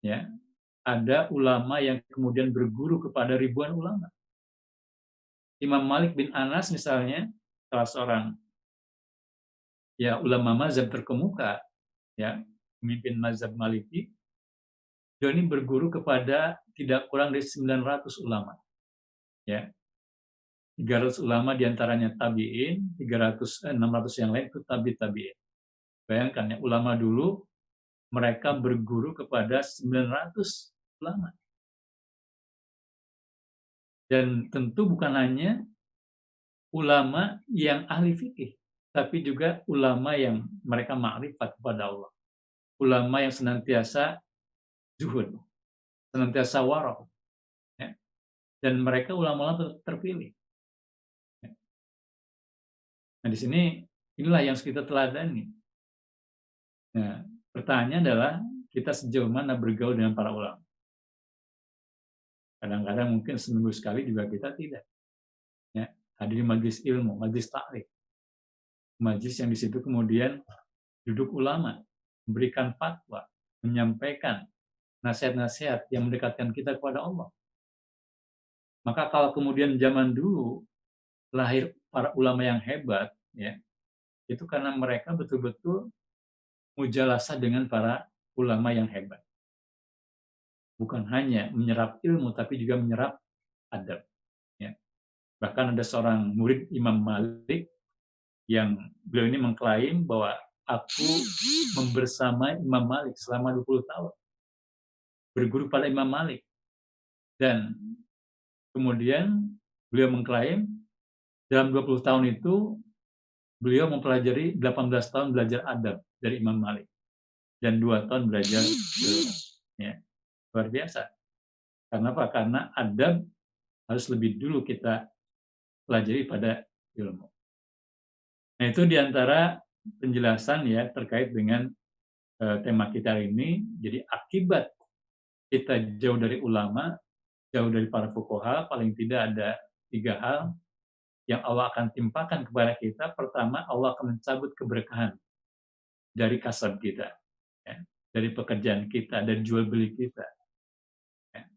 Ya, ada ulama yang kemudian berguru kepada ribuan ulama. Imam Malik bin Anas misalnya, salah seorang ya ulama mazhab terkemuka, ya pemimpin mazhab Maliki, beliau ini berguru kepada tidak kurang dari 900 ulama. Ya. 300 ulama di antaranya tabi'in, 300 eh, 600 yang lain itu tabi tabi'in. Bayangkan ya, ulama dulu mereka berguru kepada 900 ulama. Dan tentu bukan hanya ulama yang ahli fikih, tapi juga ulama yang mereka makrifat kepada Allah. Ulama yang senantiasa zuhud, senantiasa warok. Ya. Dan mereka ulama-ulama terpilih. Ya. Nah di sini inilah yang kita teladani. Nah, pertanyaannya adalah kita sejauh mana bergaul dengan para ulama. Kadang-kadang mungkin seminggu sekali juga kita tidak. Ya, hadir majlis ilmu, majlis takrif. Majlis yang di situ kemudian duduk ulama, memberikan fatwa, menyampaikan nasihat-nasihat yang mendekatkan kita kepada Allah. Maka kalau kemudian zaman dulu lahir para ulama yang hebat, ya, itu karena mereka betul-betul mujalasa dengan para ulama yang hebat. Bukan hanya menyerap ilmu, tapi juga menyerap adab. Ya. Bahkan ada seorang murid Imam Malik yang beliau ini mengklaim bahwa aku membersama Imam Malik selama 20 tahun berguru pada Imam Malik. Dan kemudian beliau mengklaim dalam 20 tahun itu beliau mempelajari 18 tahun belajar adab dari Imam Malik dan dua tahun belajar. Ya, luar biasa. Karena apa? Karena adab harus lebih dulu kita pelajari pada ilmu. Nah itu di antara penjelasan ya terkait dengan uh, tema kita hari ini. Jadi akibat kita jauh dari ulama, jauh dari para fukoha, paling tidak ada tiga hal yang Allah akan timpakan kepada kita. Pertama, Allah akan mencabut keberkahan dari kasab kita, ya, dari pekerjaan kita, dari jual beli kita, ya,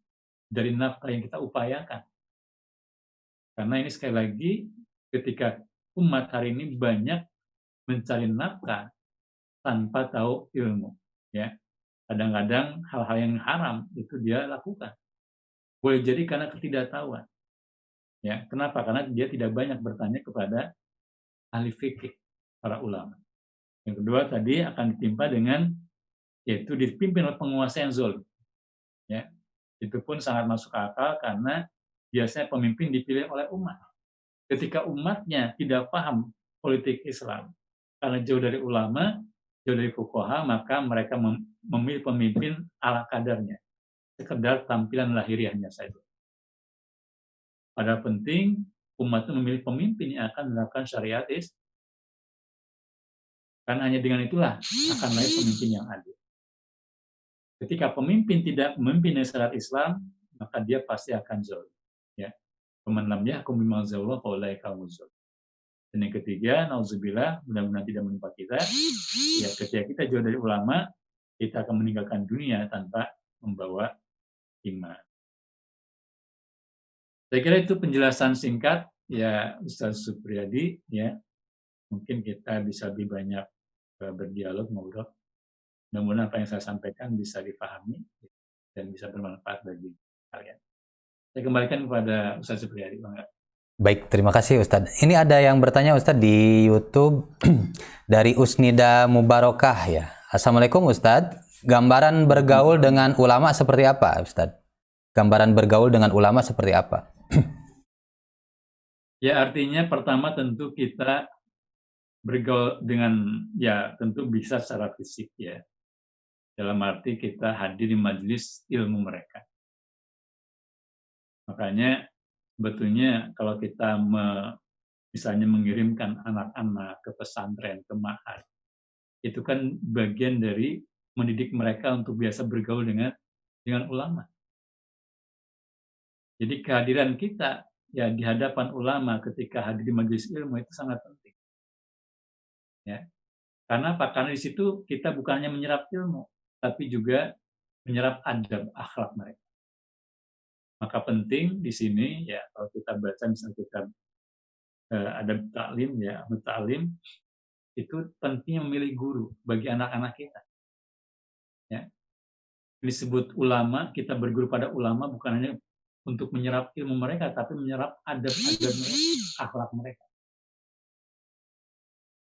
dari nafkah yang kita upayakan. Karena ini sekali lagi, ketika umat hari ini banyak mencari nafkah tanpa tahu ilmu. Ya, kadang-kadang hal-hal yang haram itu dia lakukan. Boleh jadi karena ketidaktahuan. Ya, kenapa? Karena dia tidak banyak bertanya kepada ahli fikih, para ulama. Yang kedua tadi akan ditimpa dengan yaitu dipimpin oleh penguasa yang zolim. Ya, itu pun sangat masuk akal karena biasanya pemimpin dipilih oleh umat. Ketika umatnya tidak paham politik Islam, karena jauh dari ulama, jauh dari fukoha, maka mereka memilih pemimpin ala kadarnya, sekedar tampilan lahiriahnya saja. Padahal penting umat itu memilih pemimpin yang akan menerapkan syariat is. Karena hanya dengan itulah akan lahir pemimpin yang adil. Ketika pemimpin tidak memimpin syariat Islam, maka dia pasti akan zalim. Ya. Peman lam yahkum bima anzalallah faulaika Dan yang ketiga, nauzubillah, mudah-mudahan tidak menimpa kita. Ya, ketika kita jauh dari ulama, kita akan meninggalkan dunia tanpa membawa iman. Saya kira itu penjelasan singkat ya Ustaz Supriyadi ya. Mungkin kita bisa lebih banyak berdialog ngobrol. Namun apa yang saya sampaikan bisa dipahami dan bisa bermanfaat bagi kalian. Saya kembalikan kepada Ustaz Supriyadi. Baik, terima kasih Ustadz. Ini ada yang bertanya Ustadz di YouTube dari Usnida Mubarokah ya. Assalamualaikum Ustadz. Gambaran bergaul dengan ulama seperti apa Ustadz? Gambaran bergaul dengan ulama seperti apa? ya artinya pertama tentu kita bergaul dengan ya tentu bisa secara fisik ya. Dalam arti kita hadir di majelis ilmu mereka. Makanya sebetulnya kalau kita me, misalnya mengirimkan anak-anak ke pesantren, ke mahal, itu kan bagian dari mendidik mereka untuk biasa bergaul dengan dengan ulama. Jadi kehadiran kita ya di hadapan ulama ketika hadir di majelis ilmu itu sangat penting. Ya. Karena apa? Karena di situ kita bukan hanya menyerap ilmu, tapi juga menyerap adab akhlak mereka. Maka penting di sini ya kalau kita baca misalnya kita eh, ada taklim ya, taklim itu penting memilih guru bagi anak-anak kita. Ya. Disebut ulama, kita berguru pada ulama bukan hanya untuk menyerap ilmu mereka, tapi menyerap adab-adab akhlak mereka.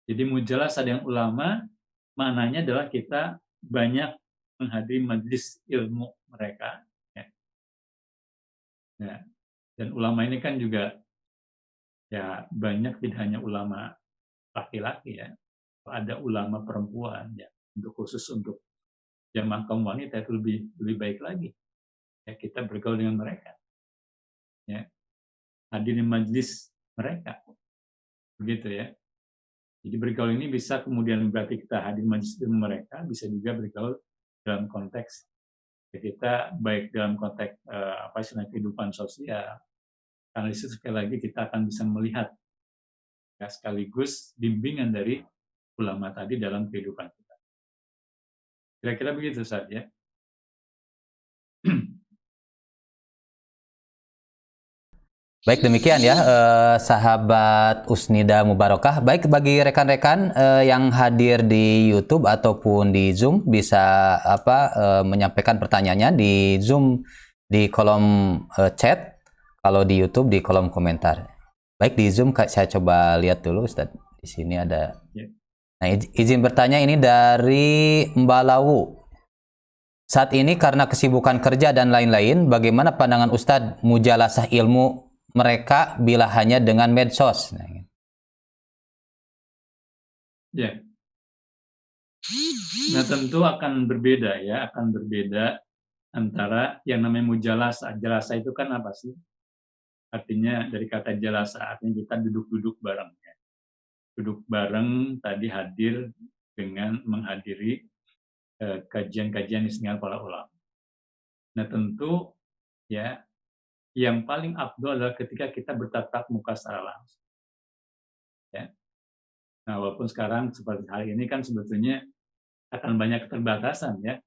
Jadi mujalah ada yang ulama, maknanya adalah kita banyak menghadiri majlis ilmu mereka. Ya. ya. Dan ulama ini kan juga ya banyak tidak hanya ulama laki-laki ya, ada ulama perempuan ya, untuk khusus untuk jamaah kaum wanita itu lebih lebih baik lagi ya kita bergaul dengan mereka ya hadir di majlis mereka begitu ya jadi bergaul ini bisa kemudian berarti kita hadir majlis dengan mereka bisa juga bergaul dalam konteks ya kita baik dalam konteks uh, apa istilah kehidupan sosial karena di situ sekali lagi kita akan bisa melihat ya, sekaligus bimbingan dari ulama tadi dalam kehidupan kita. Kira-kira begitu saja. Baik demikian ya eh, sahabat Usnida Mubarokah. Baik bagi rekan-rekan eh, yang hadir di YouTube ataupun di Zoom bisa apa eh, menyampaikan pertanyaannya di Zoom di kolom eh, chat, kalau di YouTube di kolom komentar. Baik di Zoom saya coba lihat dulu Ustaz. Di sini ada. Ya. Nah, izin bertanya ini dari Mbak Lawu. Saat ini karena kesibukan kerja dan lain-lain, bagaimana pandangan Ustadz mujalasah ilmu mereka bila hanya dengan medsos. Nah. Ya. Nah tentu akan berbeda ya, akan berbeda antara yang namanya mujalasa. Jalasa itu kan apa sih? Artinya dari kata jalasa, artinya kita duduk-duduk bareng. Ya. Duduk bareng tadi hadir dengan menghadiri eh, kajian-kajian istimewa para ulama. Nah tentu ya yang paling abdul adalah ketika kita bertatap muka secara langsung. Ya. Nah walaupun sekarang seperti hari ini kan sebetulnya akan banyak keterbatasan ya.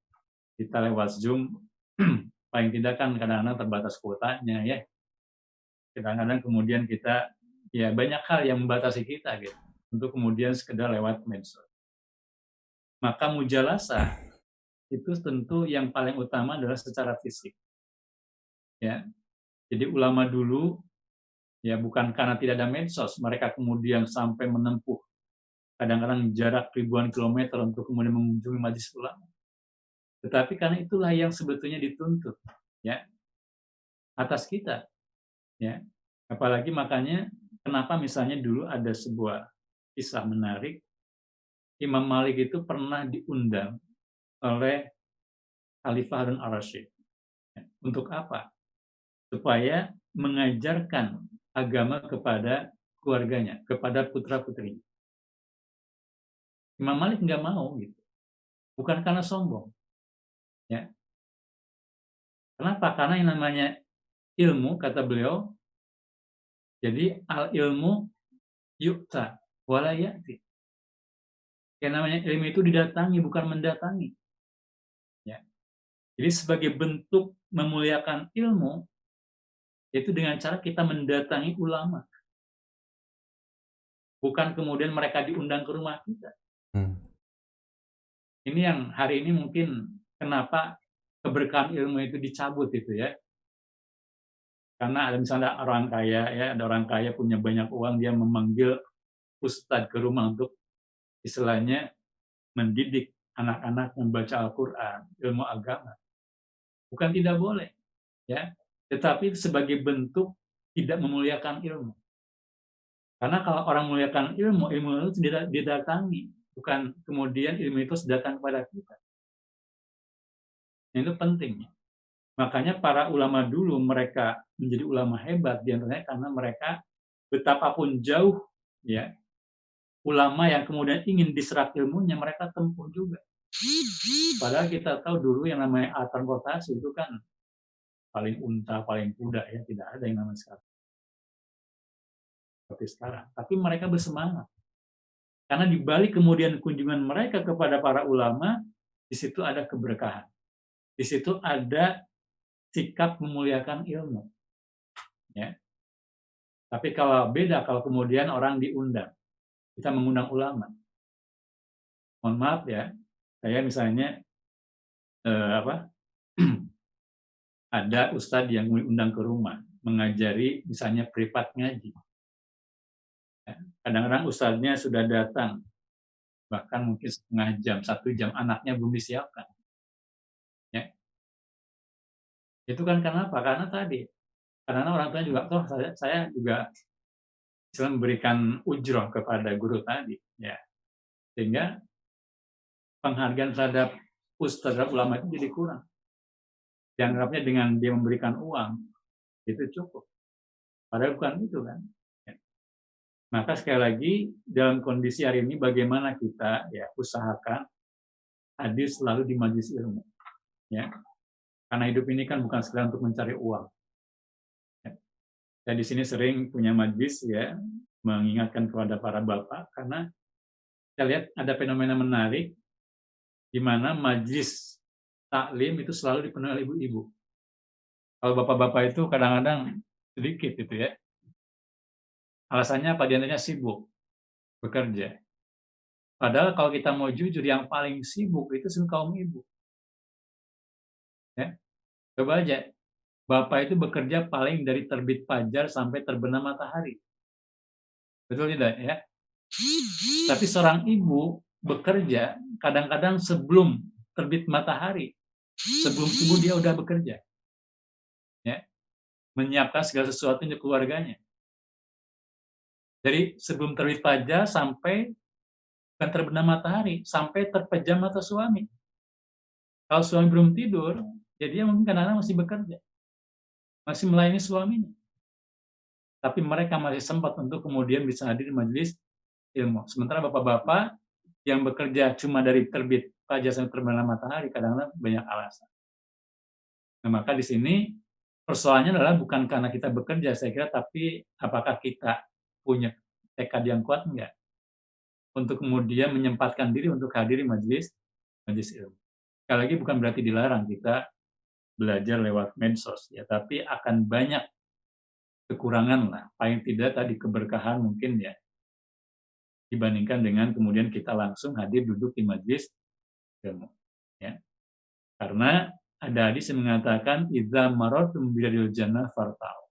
Kita lewat Zoom paling tidak kan kadang-kadang terbatas kuotanya ya. Kadang-kadang kemudian kita ya banyak hal yang membatasi kita gitu untuk kemudian sekedar lewat medsos maka mujalasa itu tentu yang paling utama adalah secara fisik. Ya. Jadi ulama dulu ya bukan karena tidak ada medsos, mereka kemudian sampai menempuh kadang-kadang jarak ribuan kilometer untuk kemudian mengunjungi majlis ulama. Tetapi karena itulah yang sebetulnya dituntut ya atas kita. Ya. Apalagi makanya kenapa misalnya dulu ada sebuah kisah menarik Imam Malik itu pernah diundang oleh Khalifah Harun al-Rashid. Untuk apa? Supaya mengajarkan agama kepada keluarganya, kepada putra-putrinya. Imam Malik nggak mau gitu. Bukan karena sombong. Ya. Kenapa? Karena yang namanya ilmu, kata beliau, jadi al ilmu yukta wala ya'ti. Yang namanya ilmu itu didatangi, bukan mendatangi. Ya. Jadi sebagai bentuk memuliakan ilmu, itu dengan cara kita mendatangi ulama. Bukan kemudian mereka diundang ke rumah kita. Hmm. Ini yang hari ini mungkin kenapa keberkahan ilmu itu dicabut itu ya. Karena ada misalnya orang kaya ya, ada orang kaya punya banyak uang dia memanggil ustadz ke rumah untuk istilahnya mendidik anak-anak membaca Al-Quran, ilmu agama. Bukan tidak boleh, ya, tetapi sebagai bentuk tidak memuliakan ilmu. Karena kalau orang memuliakan ilmu, ilmu itu tidak didatangi, bukan kemudian ilmu itu datang kepada kita. Nah, itu penting. Makanya para ulama dulu mereka menjadi ulama hebat di antaranya karena mereka betapapun jauh ya ulama yang kemudian ingin diserap ilmunya mereka tempuh juga. Padahal kita tahu dulu yang namanya transportasi itu kan paling unta, paling kuda ya, tidak ada yang namanya sekarang. Seperti sekarang. Tapi mereka bersemangat. Karena di balik kemudian kunjungan mereka kepada para ulama, di situ ada keberkahan. Di situ ada sikap memuliakan ilmu. Ya. Tapi kalau beda kalau kemudian orang diundang kita mengundang ulama. Mohon maaf ya, saya misalnya eh, apa ada ustadz yang undang ke rumah mengajari misalnya privat ngaji. Ya, kadang-kadang ustadznya sudah datang, bahkan mungkin setengah jam, satu jam anaknya belum disiapkan. Ya. Itu kan karena apa? Karena tadi, karena orang tua juga, toh saya, juga Islam memberikan ujroh kepada guru tadi ya sehingga penghargaan terhadap ustadz terhadap ulama itu jadi kurang dianggapnya dengan dia memberikan uang itu cukup. Padahal bukan itu kan? Ya. maka sekali lagi dalam kondisi hari ini bagaimana kita ya usahakan hadir selalu di majlis ilmu ya. Karena hidup ini kan bukan sekedar untuk mencari uang. Saya di sini sering punya majlis ya, mengingatkan kepada para bapak karena saya lihat ada fenomena menarik di mana majlis taklim itu selalu dipenuhi oleh ibu-ibu. Kalau bapak-bapak itu kadang-kadang sedikit itu ya. Alasannya apa? Di antaranya sibuk bekerja. Padahal kalau kita mau jujur, yang paling sibuk itu kaum ibu. Ya, coba aja Bapak itu bekerja paling dari terbit fajar sampai terbenam matahari. Betul tidak ya? Tapi seorang ibu bekerja kadang-kadang sebelum terbit matahari. Sebelum subuh dia udah bekerja. Ya. Menyiapkan segala sesuatu untuk keluarganya. Jadi sebelum terbit fajar sampai bukan terbenam matahari sampai terpejam mata suami. Kalau suami belum tidur, jadi dia mungkin kadang-kadang masih bekerja, masih melayani suaminya. Tapi mereka masih sempat untuk kemudian bisa hadir di majelis ilmu. Sementara bapak-bapak yang bekerja cuma dari terbit fajar sampai terbenam matahari, kadang-kadang banyak alasan. Nah, maka di sini persoalannya adalah bukan karena kita bekerja, saya kira, tapi apakah kita punya tekad yang kuat enggak? untuk kemudian menyempatkan diri untuk hadir di majelis majelis ilmu. Sekali lagi bukan berarti dilarang kita belajar lewat medsos ya, tapi akan banyak kekurangan lah, paling tidak tadi keberkahan mungkin ya dibandingkan dengan kemudian kita langsung hadir duduk di majelis ilmu ya. Karena ada hadis yang mengatakan idza maratum biladil jannah fartau.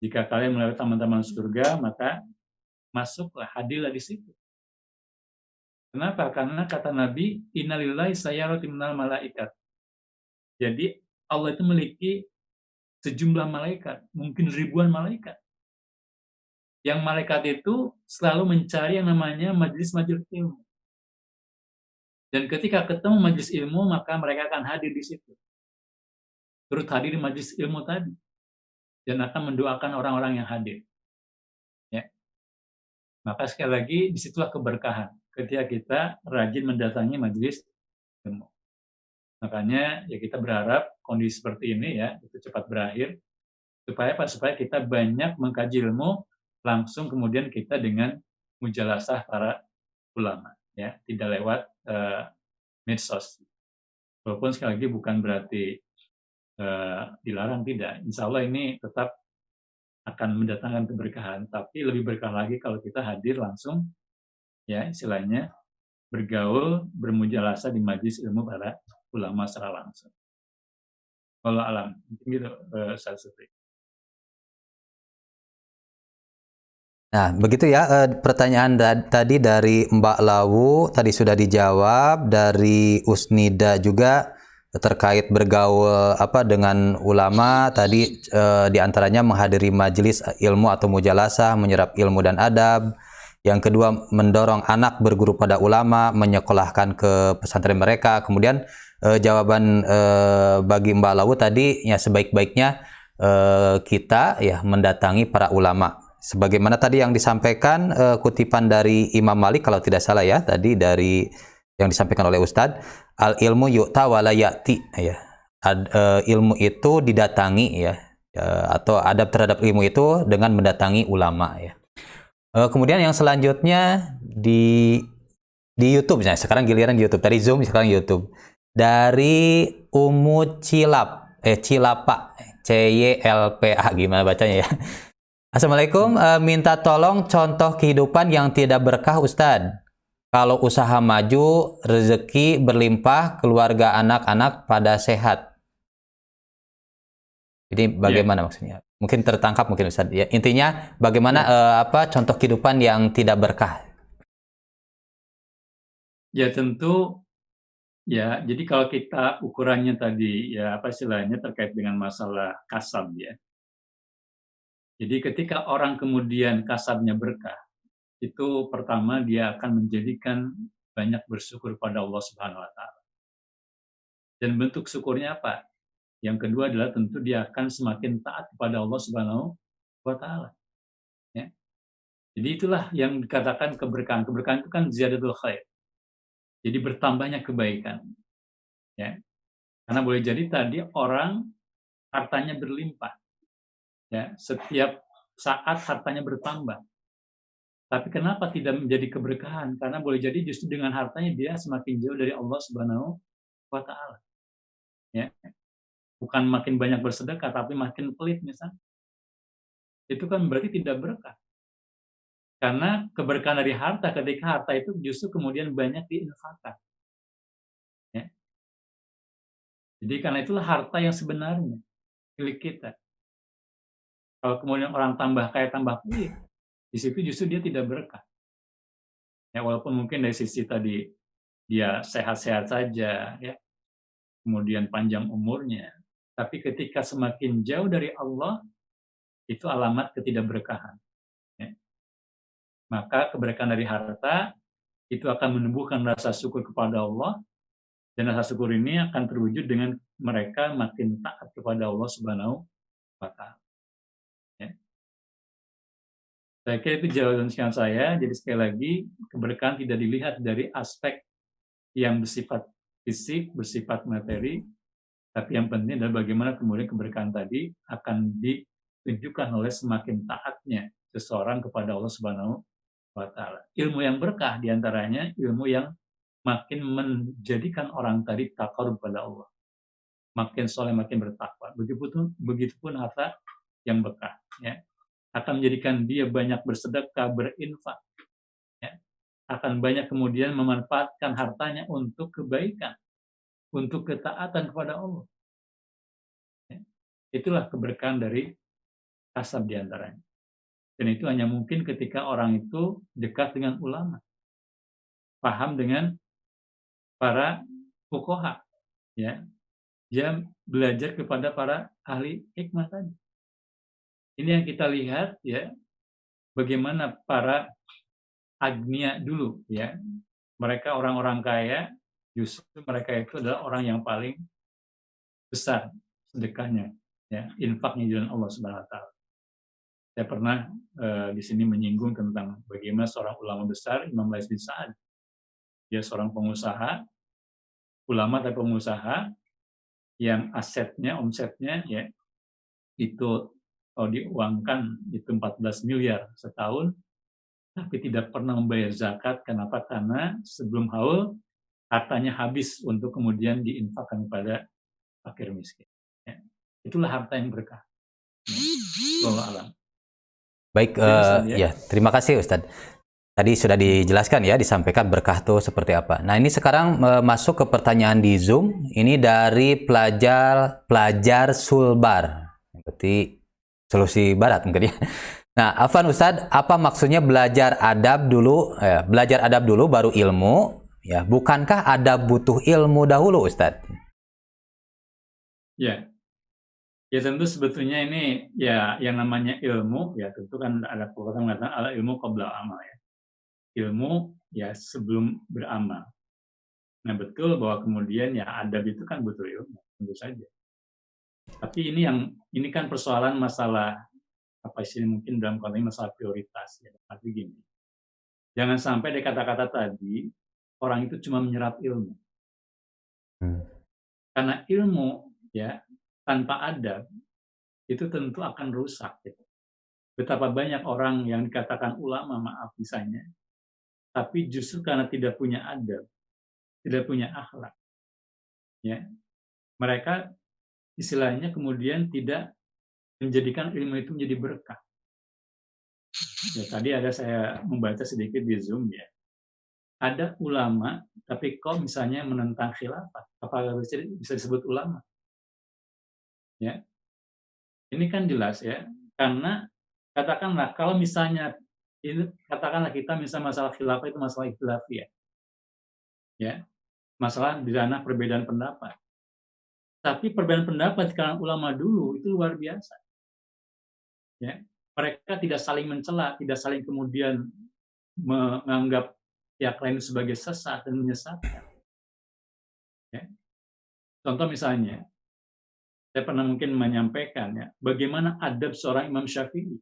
Jika kalian melewati taman-taman surga, maka masuklah, hadirlah di situ. Kenapa? Karena kata Nabi, innalillahi sayyarati minal malaikat. Jadi Allah itu memiliki sejumlah malaikat, mungkin ribuan malaikat. Yang malaikat itu selalu mencari yang namanya majelis-majelis ilmu. Dan ketika ketemu majelis ilmu, maka mereka akan hadir di situ. Turut hadir di majelis ilmu tadi. Dan akan mendoakan orang-orang yang hadir. Ya. Maka sekali lagi, di situlah keberkahan ketika kita rajin mendatangi majelis ilmu. Makanya ya kita berharap kondisi seperti ini ya itu cepat berakhir supaya? Supaya kita banyak mengkaji ilmu langsung kemudian kita dengan mujalasah para ulama ya tidak lewat uh, medsos. Walaupun sekali lagi bukan berarti uh, dilarang tidak. Insya Allah ini tetap akan mendatangkan keberkahan, tapi lebih berkah lagi kalau kita hadir langsung ya istilahnya bergaul bermujalasa di majlis ilmu para ulama secara langsung. Kalau alam, gitu uh, Nah, begitu ya uh, pertanyaan da tadi dari Mbak Lawu tadi sudah dijawab dari Usnida juga terkait bergaul apa dengan ulama tadi uh, di antaranya menghadiri majelis ilmu atau mujalasah menyerap ilmu dan adab yang kedua, mendorong anak berguru pada ulama, menyekolahkan ke pesantren mereka. Kemudian eh, jawaban eh, bagi Mbak Lawu tadi ya sebaik-baiknya eh, kita ya mendatangi para ulama. Sebagaimana tadi yang disampaikan eh, kutipan dari Imam Malik kalau tidak salah ya tadi dari yang disampaikan oleh Ustadz, al ilmu yu'ta walayati ya. Ad, eh, ilmu itu didatangi ya, ya atau adab terhadap ilmu itu dengan mendatangi ulama ya. Uh, kemudian yang selanjutnya di di YouTube, nah sekarang giliran di YouTube. Tadi Zoom, sekarang YouTube. Dari Umu Cilap, eh Cilapa, C Y L P A gimana bacanya ya? Assalamualaikum, uh, minta tolong contoh kehidupan yang tidak berkah Ustadz. Kalau usaha maju, rezeki berlimpah, keluarga anak-anak pada sehat. Jadi bagaimana yeah. maksudnya? mungkin tertangkap mungkin Ustaz. Ya, intinya bagaimana ya. uh, apa contoh kehidupan yang tidak berkah? Ya tentu ya jadi kalau kita ukurannya tadi ya apa istilahnya terkait dengan masalah kasab ya. Jadi ketika orang kemudian kasabnya berkah, itu pertama dia akan menjadikan banyak bersyukur pada Allah Subhanahu wa taala. Dan bentuk syukurnya apa? Yang kedua adalah tentu dia akan semakin taat kepada Allah Subhanahu wa taala. Ya. Jadi itulah yang dikatakan keberkahan. Keberkahan itu kan ziyadatul khair. Jadi bertambahnya kebaikan. Ya. Karena boleh jadi tadi orang hartanya berlimpah. Ya, setiap saat hartanya bertambah. Tapi kenapa tidak menjadi keberkahan? Karena boleh jadi justru dengan hartanya dia semakin jauh dari Allah Subhanahu wa taala. Ya bukan makin banyak bersedekah tapi makin pelit misalnya itu kan berarti tidak berkah karena keberkahan dari harta ketika harta itu justru kemudian banyak diinfakkan ya. jadi karena itulah harta yang sebenarnya milik kita kalau kemudian orang tambah kaya tambah pelit di situ justru dia tidak berkah ya walaupun mungkin dari sisi tadi dia sehat-sehat saja ya kemudian panjang umurnya tapi ketika semakin jauh dari Allah, itu alamat ketidakberkahan. Ya. Maka keberkahan dari harta itu akan menumbuhkan rasa syukur kepada Allah dan rasa syukur ini akan terwujud dengan mereka makin taat kepada Allah Subhanahu wa taala. Saya kira itu jawaban sekian saya. Jadi sekali lagi keberkahan tidak dilihat dari aspek yang bersifat fisik, bersifat materi, tapi yang penting adalah bagaimana kemudian keberkahan tadi akan ditunjukkan oleh semakin taatnya seseorang kepada Allah Subhanahu wa taala. Ilmu yang berkah di antaranya ilmu yang makin menjadikan orang tadi takar kepada Allah. Makin soleh, makin bertakwa. Begitupun, begitupun harta yang berkah. Ya. Akan menjadikan dia banyak bersedekah, berinfak. Ya. Akan banyak kemudian memanfaatkan hartanya untuk kebaikan. Untuk ketaatan kepada Allah. Ya. Itulah keberkahan dari kasab di antaranya. Dan itu hanya mungkin ketika orang itu dekat dengan ulama. Paham dengan para fukoha. Ya. Dia belajar kepada para ahli hikmah tadi. Ini yang kita lihat ya, bagaimana para agnia dulu ya. Mereka orang-orang kaya, justru mereka itu adalah orang yang paling besar sedekahnya, ya, infaknya jalan Allah Subhanahu wa taala. Saya pernah uh, di sini menyinggung tentang bagaimana seorang ulama besar, Imam Lais bin Sa'ad. Dia seorang pengusaha, ulama tapi pengusaha, yang asetnya, omsetnya ya itu kalau diuangkan itu 14 miliar setahun, tapi tidak pernah membayar zakat. Kenapa? Karena sebelum haul hartanya habis untuk kemudian diinfakkan kepada fakir miskin. Ya. Itulah harta yang berkah. Ya. alam. Baik, uh, ya. terima kasih Ustadz. Tadi sudah dijelaskan ya, disampaikan berkah itu seperti apa. Nah ini sekarang uh, masuk ke pertanyaan di Zoom. Ini dari pelajar pelajar Sulbar, berarti solusi Barat mungkin ya. Nah, Afan Ustadz, apa maksudnya belajar adab dulu? Eh, belajar adab dulu baru ilmu. Ya, bukankah adab butuh ilmu dahulu, Ustadz? Ya, Ya tentu sebetulnya ini ya yang namanya ilmu ya tentu kan ada pepatah mengatakan ala ilmu qabla amal ya. Ilmu ya sebelum beramal. Nah betul bahwa kemudian ya adab itu kan butuh ilmu tentu saja. Tapi ini yang ini kan persoalan masalah apa sih mungkin dalam konteks masalah prioritas ya. Tapi gini, jangan sampai dari kata-kata tadi orang itu cuma menyerap ilmu. Hmm. Karena ilmu ya tanpa adab itu tentu akan rusak. Gitu. Betapa banyak orang yang dikatakan ulama, maaf misalnya, tapi justru karena tidak punya adab, tidak punya akhlak, ya mereka istilahnya kemudian tidak menjadikan ilmu itu menjadi berkah. Ya, tadi ada saya membaca sedikit di Zoom ya. Ada ulama, tapi kok misalnya menentang khilafah, apakah bisa disebut ulama? Ya. Ini kan jelas ya, karena katakanlah kalau misalnya ini katakanlah kita misalnya masalah khilafah itu masalah ya, Ya. Masalah di ranah perbedaan pendapat. Tapi perbedaan pendapat di kalangan ulama dulu itu luar biasa. Ya. Mereka tidak saling mencela, tidak saling kemudian menganggap pihak lain sebagai sesat dan menyesatkan. Ya. Contoh misalnya, saya pernah mungkin menyampaikan ya, bagaimana adab seorang Imam Syafi'i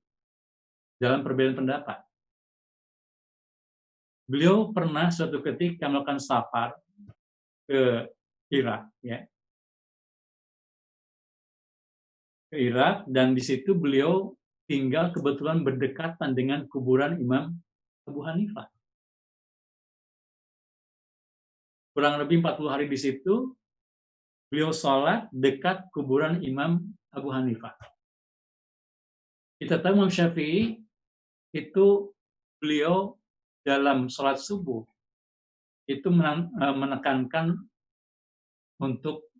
dalam perbedaan pendapat. Beliau pernah suatu ketika melakukan safar ke Irak, ya, ke Irak dan di situ beliau tinggal kebetulan berdekatan dengan kuburan Imam Abu Hanifah. Kurang lebih 40 hari di situ, beliau sholat dekat kuburan Imam Abu Hanifah. Kita tahu Imam Syafi'i itu beliau dalam sholat subuh itu eh, menekankan untuk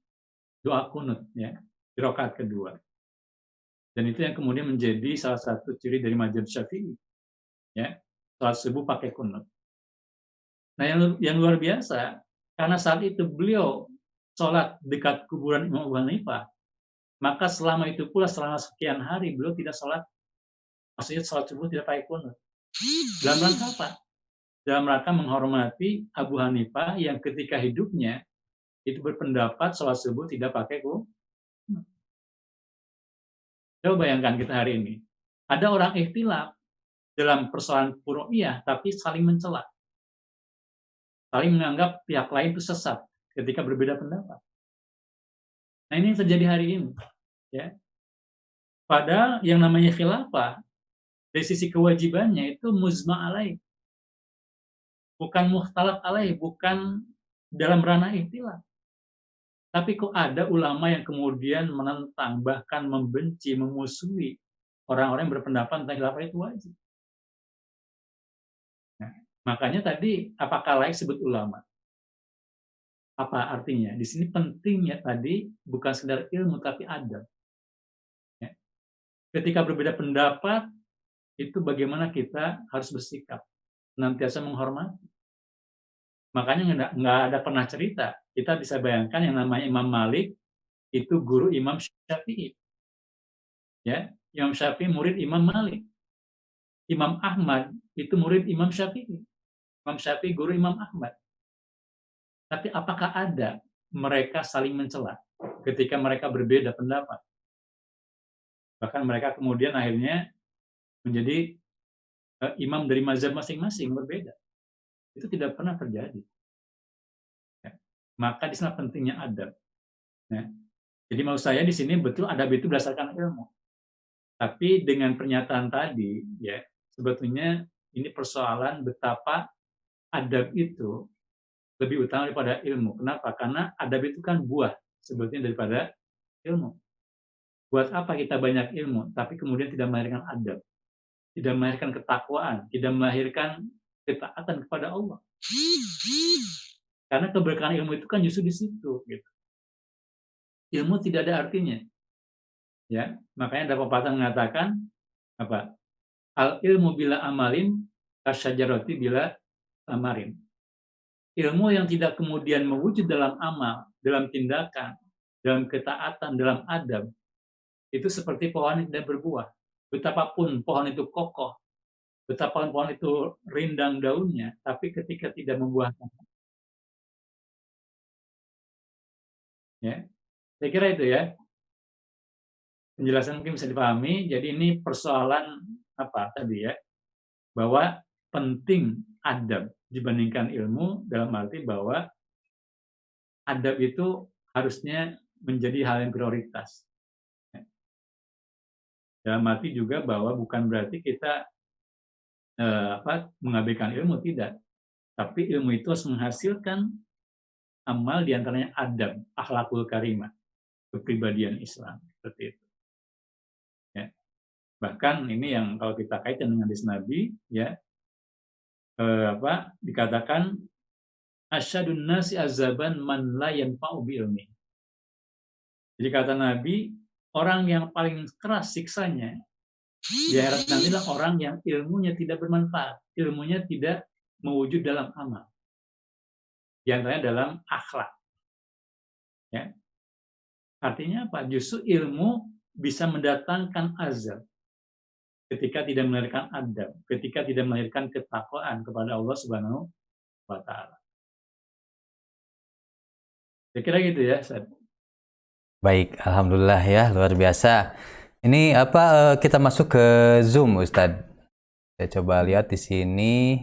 doa kunut ya di rakaat kedua. Dan itu yang kemudian menjadi salah satu ciri dari mazhab Syafi'i. Ya, sholat subuh pakai kunut. Nah, yang, yang luar biasa karena saat itu beliau sholat dekat kuburan Imam Abu Hanifah, maka selama itu pula selama sekian hari beliau tidak sholat, maksudnya sholat subuh tidak pakai kunut. Dalam rangka apa? dalam rangka menghormati Abu Hanifah yang ketika hidupnya itu berpendapat sholat subuh tidak pakai ku. Coba bayangkan kita hari ini. Ada orang ikhtilaf dalam persoalan furu'iyah tapi saling mencela. Saling menganggap pihak lain itu sesat ketika berbeda pendapat. Nah ini yang terjadi hari ini. Ya. Padahal yang namanya khilafah dari sisi kewajibannya itu muzma alaih. Bukan muhtalaf alaih, bukan dalam ranah ikhtilaf. Tapi kok ada ulama yang kemudian menentang, bahkan membenci, memusuhi orang-orang yang berpendapat tentang khilafah itu wajib. Nah, makanya tadi apakah layak sebut ulama? Apa artinya? Di sini pentingnya tadi bukan sekedar ilmu tapi adab. Ya. Ketika berbeda pendapat, itu bagaimana kita harus bersikap, nantiasa menghormati. Makanya nggak ada pernah cerita. Kita bisa bayangkan yang namanya Imam Malik itu guru Imam Syafi'i. Ya, Imam Syafi'i murid Imam Malik. Imam Ahmad itu murid Imam Syafi'i. Imam Syafi'i guru Imam Ahmad. Tapi apakah ada mereka saling mencela ketika mereka berbeda pendapat? Bahkan mereka kemudian akhirnya menjadi uh, imam dari mazhab masing-masing berbeda. Itu tidak pernah terjadi. Ya. Maka di sana pentingnya adab. Ya. Jadi mau saya di sini betul adab itu berdasarkan ilmu. Tapi dengan pernyataan tadi, ya sebetulnya ini persoalan betapa adab itu lebih utama daripada ilmu. Kenapa? Karena adab itu kan buah sebetulnya daripada ilmu. Buat apa kita banyak ilmu, tapi kemudian tidak melahirkan adab? tidak melahirkan ketakwaan, tidak melahirkan ketaatan kepada Allah. Karena keberkahan ilmu itu kan justru di situ. Gitu. Ilmu tidak ada artinya. Ya, makanya ada pepatah mengatakan apa? Al ilmu bila amalin, kasyajaroti bila amarin. Ilmu yang tidak kemudian mewujud dalam amal, dalam tindakan, dalam ketaatan, dalam adab, itu seperti pohon yang tidak berbuah betapapun pohon itu kokoh, betapapun pohon itu rindang daunnya, tapi ketika tidak membuahkan. Ya, saya kira itu ya. Penjelasan mungkin bisa dipahami. Jadi ini persoalan apa tadi ya, bahwa penting adab dibandingkan ilmu dalam arti bahwa adab itu harusnya menjadi hal yang prioritas. Dalam arti juga bahwa bukan berarti kita eh, apa, mengabaikan ilmu, tidak. Tapi ilmu itu harus menghasilkan amal di antaranya adab, akhlakul karimah, kepribadian Islam. Seperti itu. Ya. Bahkan ini yang kalau kita kaitkan dengan hadis Nabi, ya, eh, apa dikatakan asyadun nasi azaban man la yanfa'u ilmi. Jadi kata Nabi, orang yang paling keras siksanya di akhirat nantilah orang yang ilmunya tidak bermanfaat, ilmunya tidak mewujud dalam amal. Di antaranya dalam akhlak. Ya. Artinya apa? Justru ilmu bisa mendatangkan azab ketika tidak melahirkan adab, ketika tidak melahirkan ketakwaan kepada Allah Subhanahu wa taala. Saya kira gitu ya, Ustaz. Baik, alhamdulillah ya, luar biasa. Ini apa eh, kita masuk ke Zoom, Ustadz? Saya coba lihat di sini.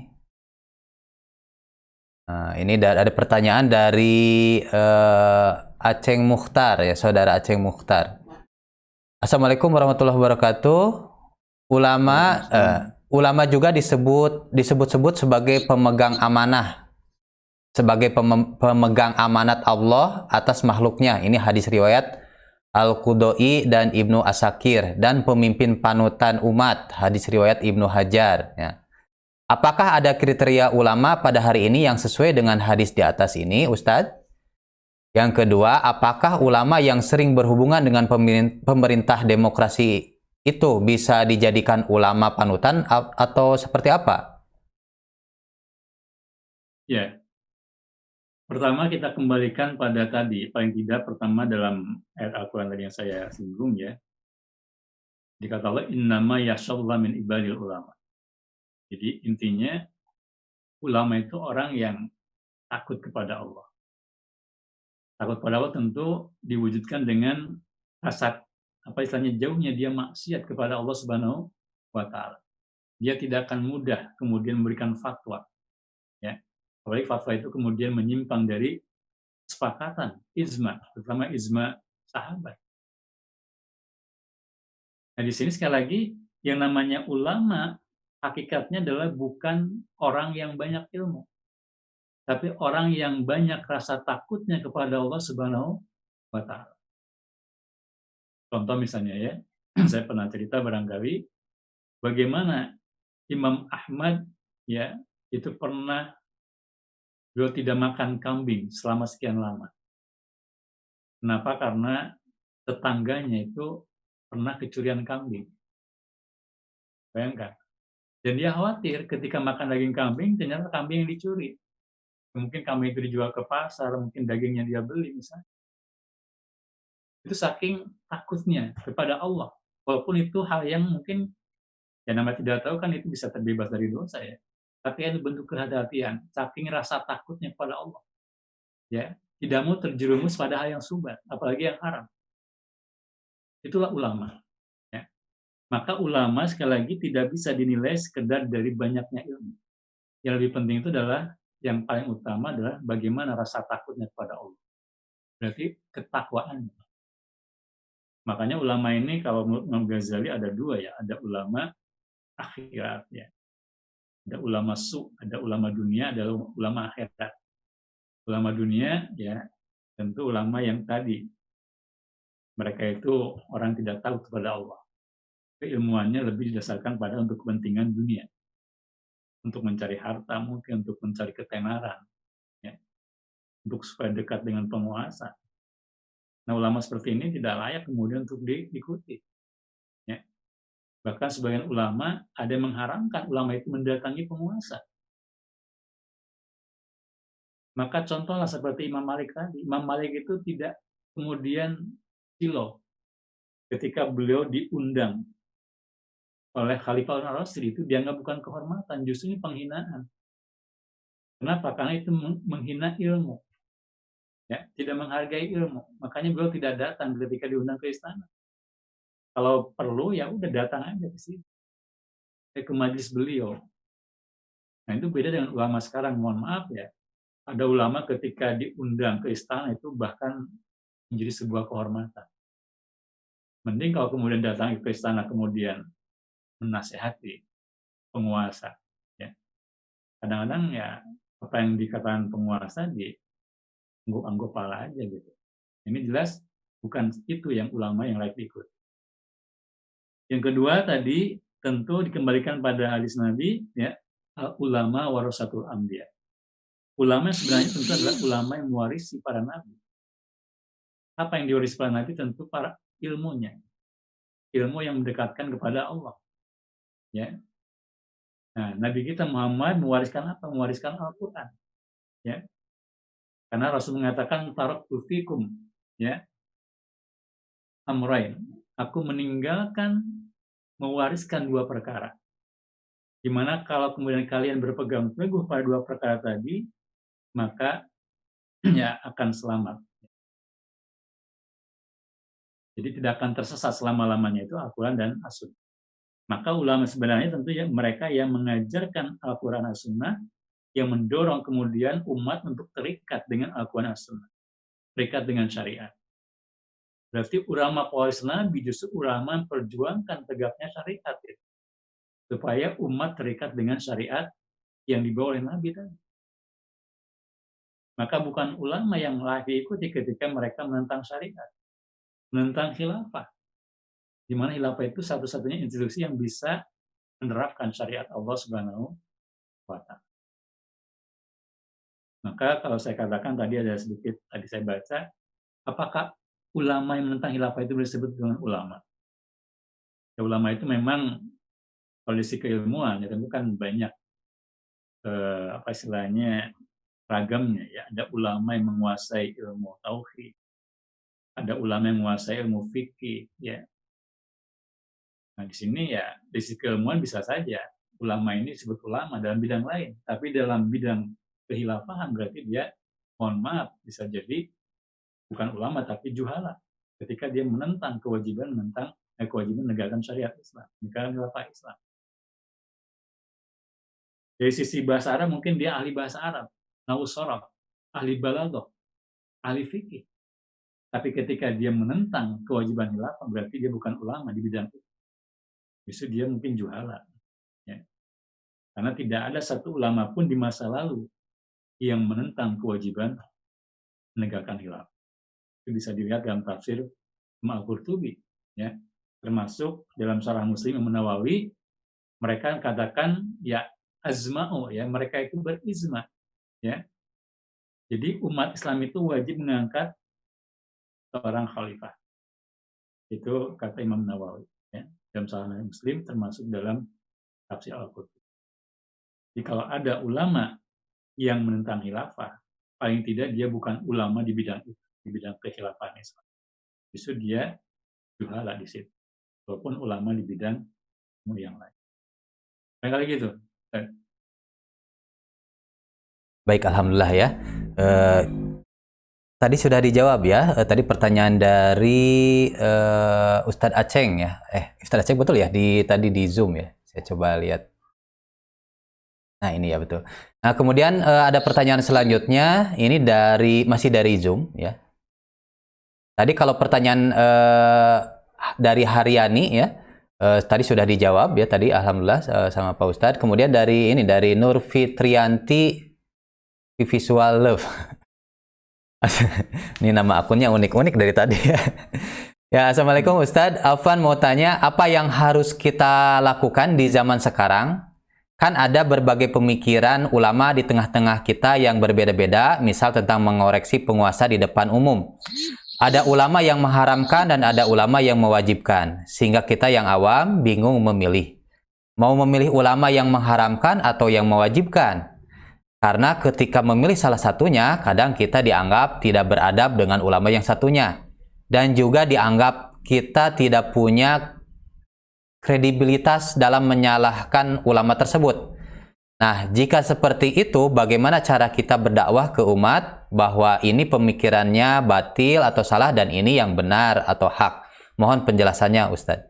Nah, ini ada pertanyaan dari uh, Aceng Mukhtar ya, saudara Aceng Mukhtar. Assalamualaikum warahmatullahi wabarakatuh. Ulama uh, ulama juga disebut disebut-sebut sebagai pemegang amanah sebagai pemegang amanat Allah atas makhluknya. Ini hadis riwayat Al-Qudoi dan Ibnu Asakir dan pemimpin panutan umat hadis riwayat Ibnu Hajar ya. Apakah ada kriteria ulama pada hari ini yang sesuai dengan hadis di atas ini, Ustadz? Yang kedua, apakah ulama yang sering berhubungan dengan pemerintah demokrasi itu bisa dijadikan ulama panutan atau seperti apa? Ya, Pertama kita kembalikan pada tadi, paling tidak pertama dalam ayat Al-Quran tadi yang saya singgung ya. Dikata Allah, innama yashallah min ibadil ulama. Jadi intinya ulama itu orang yang takut kepada Allah. Takut kepada Allah tentu diwujudkan dengan rasa apa istilahnya jauhnya dia maksiat kepada Allah Subhanahu wa taala. Dia tidak akan mudah kemudian memberikan fatwa. Ya. Apalagi fatwa itu kemudian menyimpang dari kesepakatan izma, terutama izma sahabat. Nah, di sini sekali lagi yang namanya ulama hakikatnya adalah bukan orang yang banyak ilmu. Tapi orang yang banyak rasa takutnya kepada Allah Subhanahu wa taala. Contoh misalnya ya, saya pernah cerita barangkali bagaimana Imam Ahmad ya itu pernah beliau tidak makan kambing selama sekian lama. Kenapa? Karena tetangganya itu pernah kecurian kambing. Bayangkan. Dan dia khawatir ketika makan daging kambing, ternyata kambing yang dicuri. Mungkin kambing itu dijual ke pasar, mungkin dagingnya dia beli misalnya. Itu saking takutnya kepada Allah. Walaupun itu hal yang mungkin, ya nama tidak tahu kan itu bisa terbebas dari dosa ya. Tapi itu bentuk kehati-hatian, saking rasa takutnya kepada Allah. Ya, tidak mau terjerumus pada hal yang subat, apalagi yang haram. Itulah ulama. Maka ulama sekali lagi tidak bisa dinilai sekedar dari banyaknya ilmu. Yang lebih penting itu adalah yang paling utama adalah bagaimana rasa takutnya kepada Allah. Berarti ketakwaan. Makanya ulama ini kalau menurut Ghazali ada dua ya, ada ulama akhirat ya. Ada ulama su, ada ulama dunia, ada ulama akhirat. Ulama dunia ya tentu ulama yang tadi mereka itu orang tidak tahu kepada Allah keilmuannya lebih didasarkan pada untuk kepentingan dunia. Untuk mencari harta, mungkin untuk mencari ketenaran. Ya. Untuk supaya dekat dengan penguasa. Nah ulama seperti ini tidak layak kemudian untuk diikuti. Bahkan sebagian ulama ada yang mengharamkan ulama itu mendatangi penguasa. Maka contohlah seperti Imam Malik tadi. Imam Malik itu tidak kemudian silo ketika beliau diundang oleh Khalifah al Rasul itu dianggap bukan kehormatan, justru ini penghinaan. Kenapa? Karena itu menghina ilmu. Ya, tidak menghargai ilmu. Makanya beliau tidak datang ketika diundang ke istana. Kalau perlu ya udah datang aja ke sini. Ke majlis beliau. Nah itu beda dengan ulama sekarang. Mohon maaf ya. Ada ulama ketika diundang ke istana itu bahkan menjadi sebuah kehormatan. Mending kalau kemudian datang ke istana kemudian menasehati penguasa. Ya. Kadang-kadang ya apa yang dikatakan penguasa di anggap-anggap pala aja gitu. Ini jelas bukan itu yang ulama yang layak ikut. Yang kedua tadi tentu dikembalikan pada hadis Nabi ya ulama warasatul ambia. Ulama sebenarnya tentu adalah ulama yang mewarisi para nabi. Apa yang diwarisi para nabi tentu para ilmunya. Ilmu yang mendekatkan kepada Allah. Ya. Nah, Nabi kita Muhammad mewariskan apa? Mewariskan Al-Qur'an. Ya. Karena Rasul mengatakan tarok fikum, ya. Amrain. Aku meninggalkan mewariskan dua perkara. Di mana kalau kemudian kalian berpegang teguh pada dua perkara tadi, maka ya akan selamat. Jadi tidak akan tersesat selama-lamanya itu Al-Quran dan As-Sunnah. Maka ulama sebenarnya tentu ya mereka yang mengajarkan Al-Quran dan Sunnah, yang mendorong kemudian umat untuk terikat dengan Al-Quran dan Sunnah. Terikat dengan syariat. Berarti ulama pewaris Nabi justru ulama memperjuangkan tegaknya syariat. Ya. Supaya umat terikat dengan syariat yang dibawa oleh Nabi tadi. Maka bukan ulama yang lagi ikuti ketika mereka menentang syariat. Menentang khilafah di mana khilafah itu satu-satunya institusi yang bisa menerapkan syariat Allah Subhanahu wa taala. Maka kalau saya katakan tadi ada sedikit tadi saya baca, apakah ulama yang menentang khilafah itu disebut dengan ulama? Ya, ulama itu memang kondisi keilmuan ya tentu kan banyak eh, apa istilahnya ragamnya ya. Ada ulama yang menguasai ilmu tauhid ada ulama yang menguasai ilmu fikih ya. Nah, di sini ya dari sisi keilmuan bisa saja ulama ini disebut ulama dalam bidang lain, tapi dalam bidang kehilafahan berarti dia mohon maaf bisa jadi bukan ulama tapi juhala ketika dia menentang kewajiban menentang eh, kewajiban menegakkan syariat Islam, menegakkan khilafah Islam. Dari sisi bahasa Arab mungkin dia ahli bahasa Arab, nausarab, ahli balaghah, ahli fikih. Tapi ketika dia menentang kewajiban khilafah berarti dia bukan ulama di bidang itu. Justru dia mungkin juhala. Ya. Karena tidak ada satu ulama pun di masa lalu yang menentang kewajiban menegakkan khilafah. Itu bisa dilihat dalam tafsir Al-Qurtubi. Ya. Termasuk dalam Sarah Muslim yang Nawawi, mereka katakan ya azma'u ya mereka itu berizma ya jadi umat Islam itu wajib mengangkat seorang khalifah itu kata Imam Nawawi ya dalam salah Muslim termasuk dalam tafsir Al-Qurtubi jadi kalau ada ulama yang menentang khilafah paling tidak dia bukan ulama di bidang itu di bidang kekhilafahan Islam justru dia juhala di situ walaupun ulama di bidang yang lain. Kayak kali gitu. Baik, alhamdulillah ya. Uh, tadi sudah dijawab ya. Uh, tadi pertanyaan dari uh, Ustadz Aceng ya. Eh, Ustadz Aceng betul ya di tadi di Zoom ya. Saya coba lihat. Nah, ini ya betul. Nah, kemudian uh, ada pertanyaan selanjutnya. Ini dari masih dari Zoom ya. Tadi kalau pertanyaan uh, dari Haryani ya. Uh, tadi sudah dijawab ya tadi alhamdulillah uh, sama Pak Ustadz. Kemudian dari ini dari Nur Fitrianti Visual Love. Ini nama akunnya unik-unik dari tadi ya. Ya, Assalamualaikum Ustadz. Alvan mau tanya, apa yang harus kita lakukan di zaman sekarang? Kan ada berbagai pemikiran ulama di tengah-tengah kita yang berbeda-beda, misal tentang mengoreksi penguasa di depan umum. Ada ulama yang mengharamkan dan ada ulama yang mewajibkan, sehingga kita yang awam bingung memilih. Mau memilih ulama yang mengharamkan atau yang mewajibkan? Karena ketika memilih salah satunya, kadang kita dianggap tidak beradab dengan ulama yang satunya. Dan juga dianggap kita tidak punya kredibilitas dalam menyalahkan ulama tersebut. Nah, jika seperti itu, bagaimana cara kita berdakwah ke umat bahwa ini pemikirannya batil atau salah dan ini yang benar atau hak? Mohon penjelasannya, Ustadz.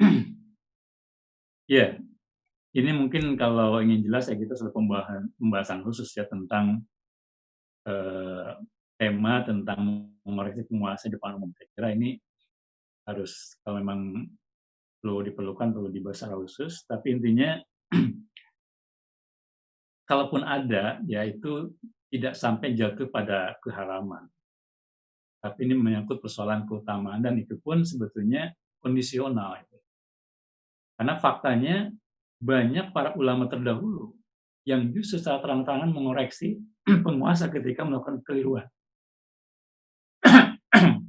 Ya, ini mungkin kalau ingin jelas ya kita sudah pembahasan, pembahasan khusus ya tentang eh, tema tentang mengoreksi penguasa di depan umum. Saya kira ini harus kalau memang perlu diperlukan perlu dibahas secara khusus. Tapi intinya kalaupun ada, ya itu tidak sampai jatuh pada keharaman. Tapi ini menyangkut persoalan keutamaan dan itu pun sebetulnya kondisional. Karena faktanya banyak para ulama terdahulu yang justru secara terang-terangan mengoreksi penguasa ketika melakukan keliruan.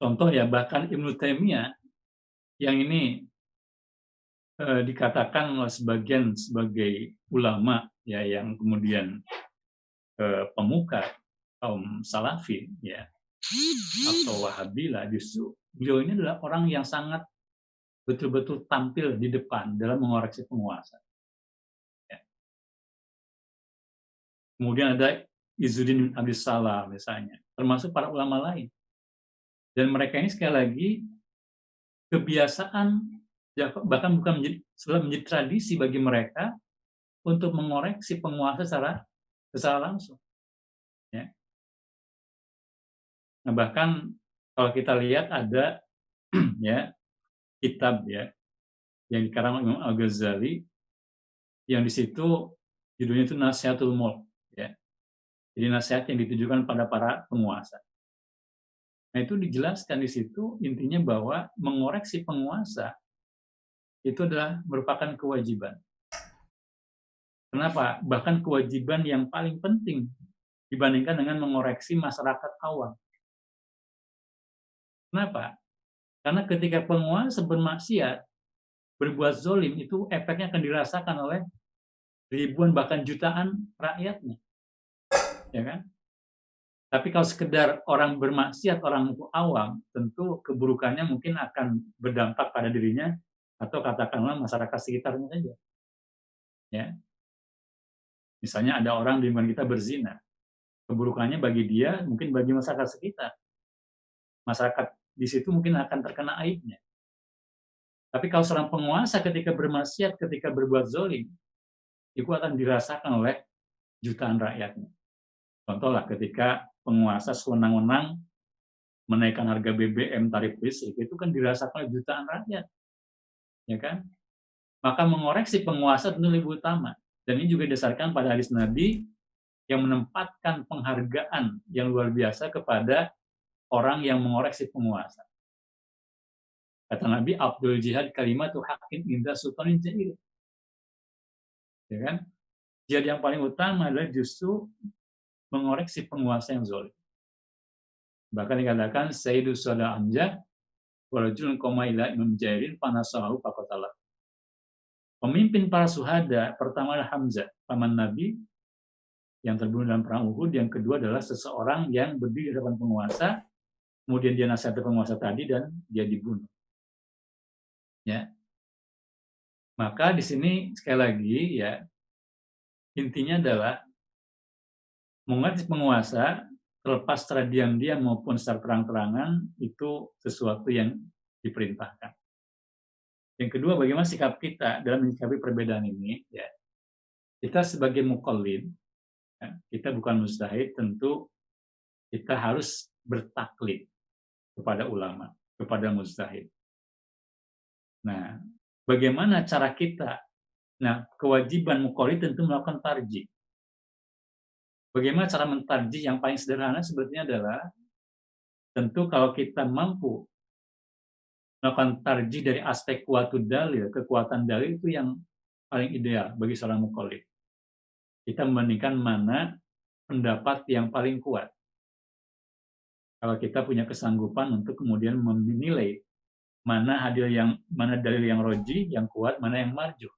Contoh ya bahkan Ibnu Taimiyah yang ini eh, dikatakan oleh sebagian sebagai ulama ya yang kemudian eh, pemuka kaum salafi ya atau wahabila justru beliau ini adalah orang yang sangat betul-betul tampil di depan dalam mengoreksi penguasa. Ya. Kemudian ada Izzuddin bin Salah misalnya, termasuk para ulama lain. Dan mereka ini sekali lagi kebiasaan bahkan bukan menjadi, sudah menjadi tradisi bagi mereka untuk mengoreksi penguasa secara secara langsung. Ya. Nah, bahkan kalau kita lihat ada ya kitab ya yang dikarang Imam Al Ghazali yang di situ judulnya itu Nasihatul Mulk ya. Jadi nasihat yang ditujukan pada para penguasa. Nah, itu dijelaskan di situ intinya bahwa mengoreksi penguasa itu adalah merupakan kewajiban. Kenapa? Bahkan kewajiban yang paling penting dibandingkan dengan mengoreksi masyarakat awam. Kenapa? Karena ketika penguasa bermaksiat, berbuat zolim, itu efeknya akan dirasakan oleh ribuan bahkan jutaan rakyatnya. Ya kan? Tapi kalau sekedar orang bermaksiat, orang awam, tentu keburukannya mungkin akan berdampak pada dirinya atau katakanlah masyarakat sekitarnya saja. Ya. Misalnya ada orang di lingkungan kita berzina. Keburukannya bagi dia, mungkin bagi masyarakat sekitar. Masyarakat di situ mungkin akan terkena aibnya. Tapi kalau seorang penguasa ketika bermaksiat, ketika berbuat zolim, itu akan dirasakan oleh jutaan rakyatnya. Contohlah ketika penguasa sewenang-wenang menaikkan harga BBM tarif listrik, itu kan dirasakan oleh jutaan rakyat. Ya kan? Maka mengoreksi penguasa tentu lebih utama. Dan ini juga didasarkan pada hadis Nabi yang menempatkan penghargaan yang luar biasa kepada orang yang mengoreksi penguasa. Kata Nabi, Abdul Jihad kalimat itu hakim indah sultanin jahil. Ya kan? Jihad yang paling utama adalah justru mengoreksi penguasa yang zolim. Bahkan dikatakan, Sayyidu Sada Anja, warajulun komaila imam jairin panasahu pakotalah. Pemimpin para suhada, pertama adalah Hamzah, paman Nabi, yang terbunuh dalam perang Uhud. Yang kedua adalah seseorang yang berdiri di depan penguasa, kemudian dia nasihat penguasa tadi dan dia dibunuh. Ya. Maka di sini sekali lagi ya intinya adalah mengerti penguasa terlepas secara diam-diam maupun secara terang-terangan itu sesuatu yang diperintahkan. Yang kedua, bagaimana sikap kita dalam menyikapi perbedaan ini? Ya, kita sebagai mukallid, ya, kita bukan mustahid, tentu kita harus bertaklid kepada ulama, kepada mustahid. Nah, bagaimana cara kita? Nah, kewajiban mukori tentu melakukan tarji. Bagaimana cara mentarji yang paling sederhana sebetulnya adalah tentu kalau kita mampu melakukan tarji dari aspek kuatu dalil, kekuatan dalil itu yang paling ideal bagi seorang mukallid. Kita membandingkan mana pendapat yang paling kuat. Kalau kita punya kesanggupan untuk kemudian menilai mana hadil yang mana dalil yang roji, yang kuat, mana yang marju.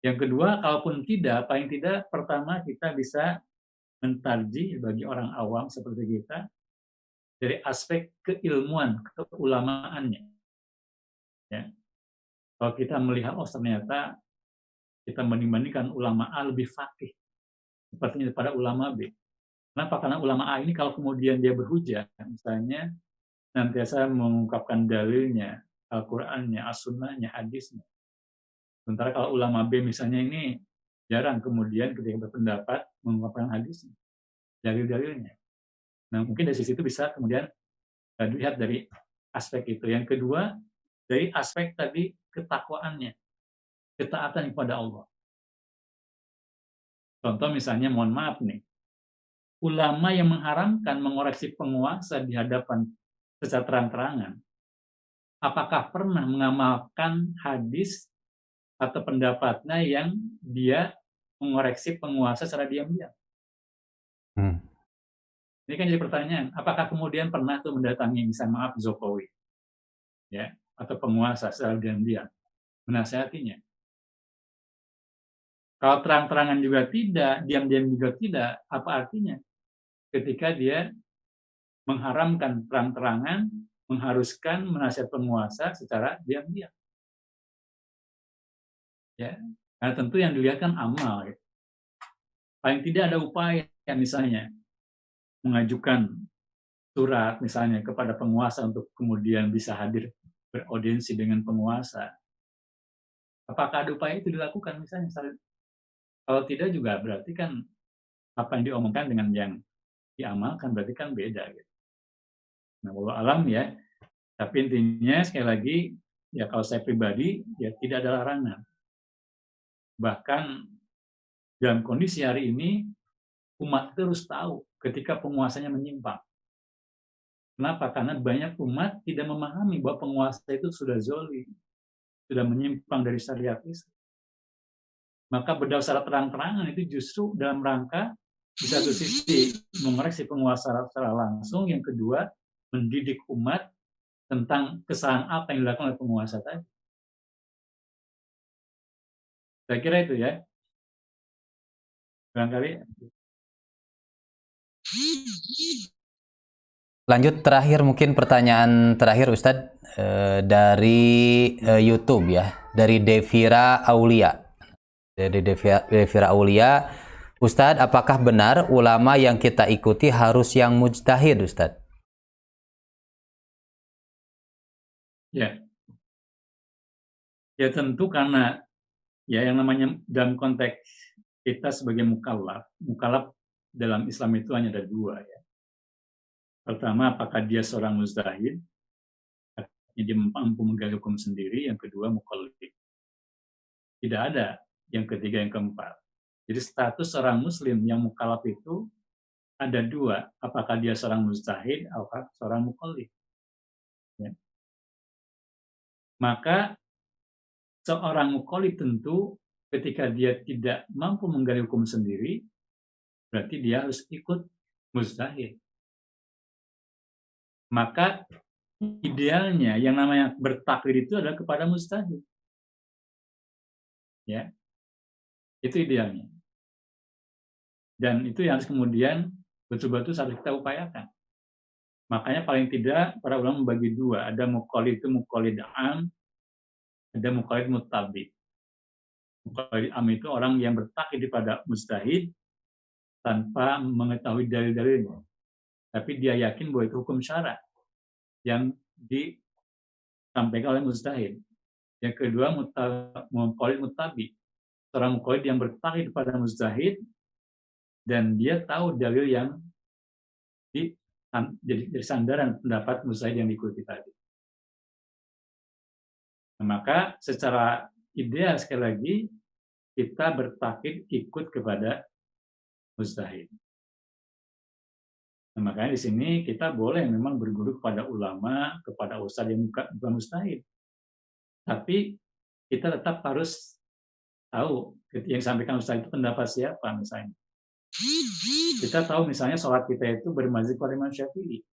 Yang kedua, kalaupun tidak, paling tidak pertama kita bisa mentarji bagi orang awam seperti kita dari aspek keilmuan, keulamaannya. Ya. Kalau kita melihat, oh ternyata kita membandingkan ulama A lebih fakih sepertinya pada ulama B. Kenapa? Karena ulama A ini kalau kemudian dia berhujah, misalnya senantiasa mengungkapkan dalilnya, Al-Qur'annya, As-Sunnahnya, hadisnya. Sementara kalau ulama B misalnya ini jarang kemudian ketika berpendapat mengungkapkan hadisnya, dalil-dalilnya. Nah, mungkin dari situ bisa kemudian eh, dilihat dari aspek itu. Yang kedua, dari aspek tadi ketakwaannya, ketaatan kepada Allah. Contoh misalnya, mohon maaf nih, ulama yang mengharamkan mengoreksi penguasa di hadapan secara terang-terangan, apakah pernah mengamalkan hadis atau pendapatnya yang dia mengoreksi penguasa secara diam-diam? Hmm. Ini kan jadi pertanyaan, apakah kemudian pernah tuh mendatangi misalnya maaf Jokowi, ya, atau penguasa secara diam-diam, menasihatinya? Kalau terang-terangan juga tidak, diam-diam juga tidak, apa artinya? Ketika dia mengharamkan terang-terangan, mengharuskan menasihat penguasa secara diam-diam. Ya, karena tentu yang dilihat kan amal. Ya. Paling tidak ada upaya misalnya mengajukan surat misalnya kepada penguasa untuk kemudian bisa hadir beraudiensi dengan penguasa. Apakah ada upaya itu dilakukan misalnya? Kalau tidak juga berarti kan apa yang diomongkan dengan yang diamalkan berarti kan beda gitu. Nah, walau alam ya. Tapi intinya sekali lagi ya kalau saya pribadi ya tidak ada larangan. Bahkan dalam kondisi hari ini umat itu harus tahu ketika penguasanya menyimpang. Kenapa? Karena banyak umat tidak memahami bahwa penguasa itu sudah zoli, sudah menyimpang dari syariat Islam. Maka berdasar terang-terangan itu justru dalam rangka di satu sisi mengoreksi penguasa secara langsung, yang kedua mendidik umat tentang kesalahan apa yang dilakukan oleh penguasa tadi. Saya kira itu ya. Barangkali Lanjut terakhir mungkin pertanyaan terakhir Ustadz eh, dari eh, YouTube ya, dari Devira Aulia. Dari Devira, Devira Aulia, Ustadz, apakah benar ulama yang kita ikuti harus yang mujtahid, Ustadz? Ya, ya tentu karena ya yang namanya dalam konteks kita sebagai mukallaf, mukallaf dalam Islam itu hanya ada dua ya Pertama, apakah dia seorang mustahid? Artinya dia mampu menggali hukum sendiri. Yang kedua, mukallid. Tidak ada yang ketiga, yang keempat. Jadi status seorang muslim yang mukalaf itu ada dua. Apakah dia seorang mustahid atau seorang mukallid. Ya. Maka seorang mukallid tentu ketika dia tidak mampu menggali hukum sendiri, berarti dia harus ikut mustahid maka idealnya yang namanya bertaklid itu adalah kepada mustahil. Ya. Itu idealnya. Dan itu yang harus kemudian betul-betul harus kita upayakan. Makanya paling tidak para ulama membagi dua. Ada muqallid itu muqallid am, ada muqallid mutabik. Muqallid am itu orang yang bertaklid pada mustahid tanpa mengetahui dalil-dalilnya tapi dia yakin bahwa itu hukum syarat yang disampaikan oleh mustahid. Yang kedua, mutaqalid mutabi. Seorang muqallid yang bertaklid pada mustahid dan dia tahu dalil yang di, jadi dari sandaran pendapat mustahid yang diikuti tadi. Nah, maka secara ideal sekali lagi kita bertaklid ikut kepada mustahid. Nah, makanya di sini kita boleh memang berguru kepada ulama, kepada ustadz yang bukan mustahil. Tapi kita tetap harus tahu yang disampaikan ustadz itu pendapat siapa misalnya. Kita tahu misalnya sholat kita itu bermazhab pada Imam Syafi'i.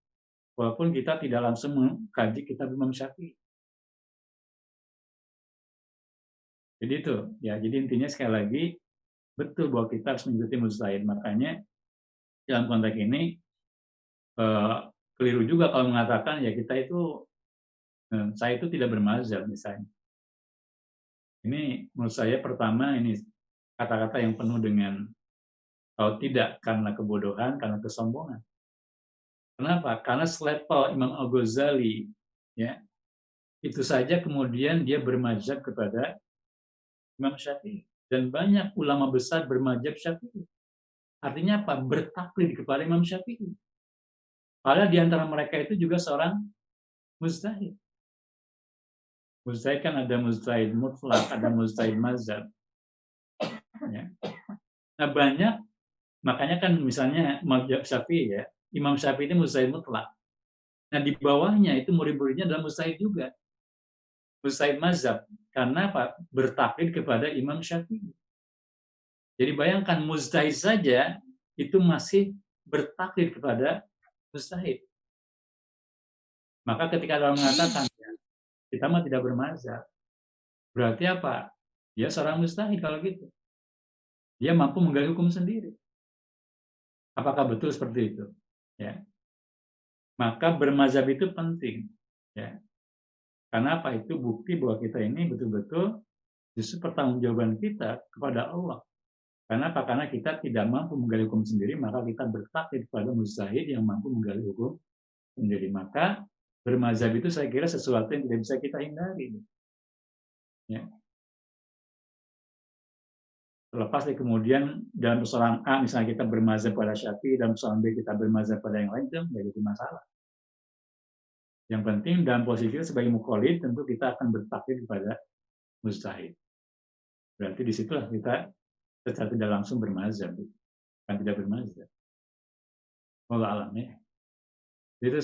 Walaupun kita tidak langsung mengkaji kitab Imam Syafi'i. Jadi itu, ya. Jadi intinya sekali lagi betul bahwa kita harus mengikuti mustahil. Makanya dalam konteks ini uh, keliru juga kalau mengatakan ya kita itu uh, saya itu tidak bermazhab misalnya. Ini menurut saya pertama ini kata-kata yang penuh dengan kalau tidak karena kebodohan, karena kesombongan. Kenapa? Karena selevel Imam Al-Ghazali ya itu saja kemudian dia bermazhab kepada Imam Syafi'i dan banyak ulama besar bermazhab Syafi'i. Artinya apa? Bertaklid kepada Imam Syafi'i. Padahal di antara mereka itu juga seorang mustahid. Mustahid kan ada mustahid mutlak, ada mustahid mazhab. Ya. Nah banyak, makanya kan misalnya mazhab Syafi'i ya, Imam Syafi'i ini mustahid mutlak. Nah di bawahnya itu murid-muridnya adalah mustahid juga. Mustahid mazhab. Karena apa? Bertaklid kepada Imam Syafi'i. Jadi bayangkan mustahid saja itu masih bertaklid kepada mustahid. Maka ketika orang mengatakan kita mah tidak bermazhab, berarti apa? Dia seorang mustahid kalau gitu. Dia mampu menggali hukum sendiri. Apakah betul seperti itu? Ya. Maka bermazhab itu penting. Ya. Karena apa? Itu bukti bahwa kita ini betul-betul justru pertanggungjawaban kita kepada Allah karena apa? Karena kita tidak mampu menggali hukum sendiri, maka kita bertaklid kepada mustahid yang mampu menggali hukum sendiri. Maka bermazhab itu saya kira sesuatu yang tidak bisa kita hindari. Ya. Terlepas dari kemudian dalam persoalan A, misalnya kita bermazhab pada Syafi'i, dalam persoalan B kita bermazhab pada yang lain, itu tidak jadi masalah. Yang penting dalam posisi sebagai mukholid, tentu kita akan bertaklid kepada mustahid. Berarti di situlah kita secara tidak langsung bermazhab. Kan tidak bermazhab. Allah alam ya. Itu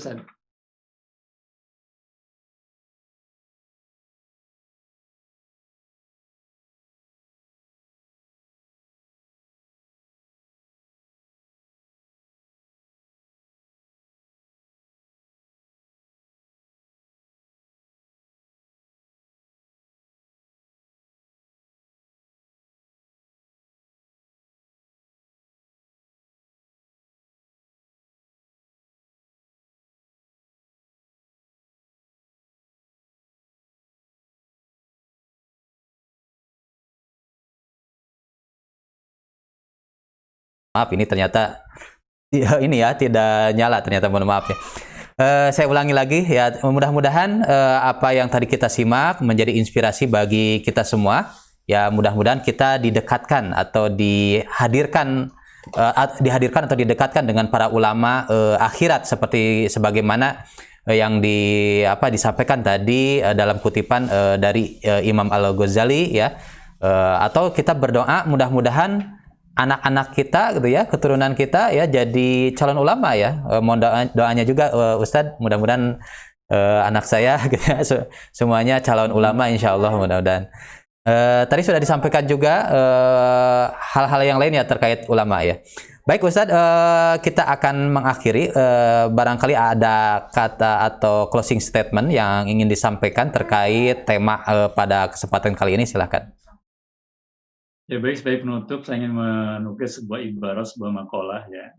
maaf ini ternyata ya, ini ya tidak nyala ternyata mohon maaf ya. Uh, saya ulangi lagi ya mudah-mudahan uh, apa yang tadi kita simak menjadi inspirasi bagi kita semua ya mudah-mudahan kita didekatkan atau dihadirkan uh, dihadirkan atau didekatkan dengan para ulama uh, akhirat seperti sebagaimana uh, yang di apa disampaikan tadi uh, dalam kutipan uh, dari uh, Imam Al Ghazali ya uh, atau kita berdoa mudah-mudahan anak-anak kita gitu ya, keturunan kita ya jadi calon ulama ya. E, mohon doa, doanya juga e, Ustadz, mudah-mudahan e, anak saya gitu ya, semuanya calon ulama insya Allah mudah-mudahan. E, tadi sudah disampaikan juga hal-hal yang lain ya terkait ulama ya. Baik Ustadz, e, kita akan mengakhiri e, barangkali ada kata atau closing statement yang ingin disampaikan terkait tema e, pada kesempatan kali ini silahkan. Ya baik, sebagai penutup saya ingin menukis sebuah ibarat, sebuah makalah ya.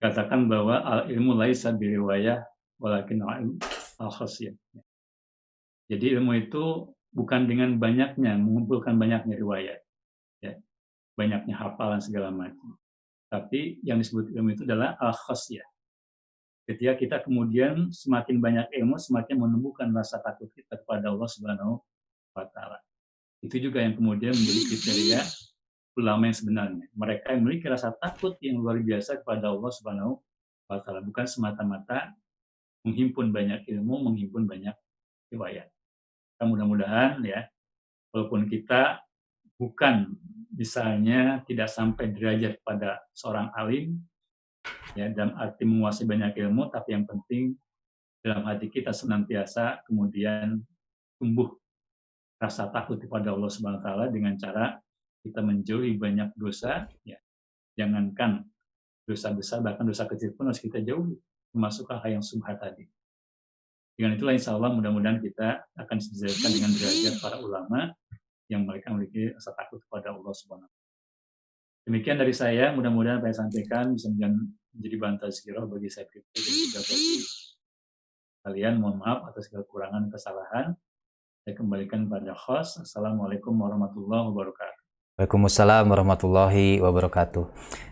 Katakan bahwa al ilmu laisa biriwayah walakin al khasiyah. Jadi ilmu itu bukan dengan banyaknya, mengumpulkan banyaknya riwayat. Ya. Banyaknya hafalan segala macam. Tapi yang disebut ilmu itu adalah al khasiyah. Ketika kita kemudian semakin banyak ilmu, semakin menumbuhkan rasa takut kita kepada Allah Subhanahu wa taala. Itu juga yang kemudian menjadi kriteria ulama yang sebenarnya. Mereka yang memiliki rasa takut yang luar biasa kepada Allah Subhanahu wa taala, bukan semata-mata menghimpun banyak ilmu, menghimpun banyak riwayat. Mudah-mudahan ya, walaupun kita bukan misalnya tidak sampai derajat pada seorang alim, ya dalam arti menguasai banyak ilmu, tapi yang penting dalam hati kita senantiasa kemudian tumbuh rasa takut kepada Allah Subhanahu taala dengan cara kita menjauhi banyak dosa ya. Jangankan dosa besar bahkan dosa kecil pun harus kita jauhi termasuk hal yang subhat tadi. Dengan itulah insya Allah mudah-mudahan kita akan disesuaikan dengan derajat para ulama yang mereka memiliki rasa takut kepada Allah Subhanahu Demikian dari saya, mudah-mudahan saya sampaikan bisa menjadi bantuan sekiranya bagi saya pribadi dan juga bagi kalian. Mohon maaf atas kekurangan kesalahan. Saya kembalikan pada host. Assalamualaikum warahmatullahi wabarakatuh. Waalaikumsalam warahmatullahi wabarakatuh.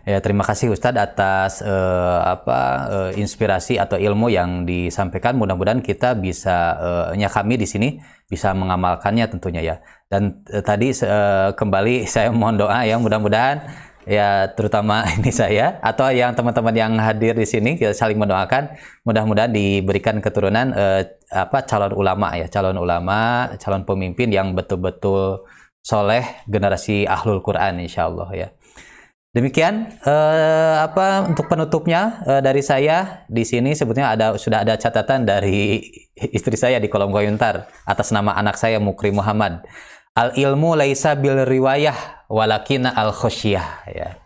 Ya, terima kasih Ustadz atas uh, apa uh, inspirasi atau ilmu yang disampaikan. Mudah-mudahan kita bisa uh, ya kami di sini bisa mengamalkannya tentunya ya. Dan uh, tadi uh, kembali saya mohon doa ya mudah-mudahan ya terutama ini saya atau yang teman-teman yang hadir di sini kita saling mendoakan. Mudah-mudahan diberikan keturunan eh, apa calon ulama ya calon ulama calon pemimpin yang betul-betul soleh generasi ahlul Quran insya Allah ya. Demikian eh, apa untuk penutupnya eh, dari saya di sini sebetulnya ada sudah ada catatan dari istri saya di kolom komentar atas nama anak saya Mukri Muhammad Al ilmu laisa bil riwayah walakin al khosyah ya.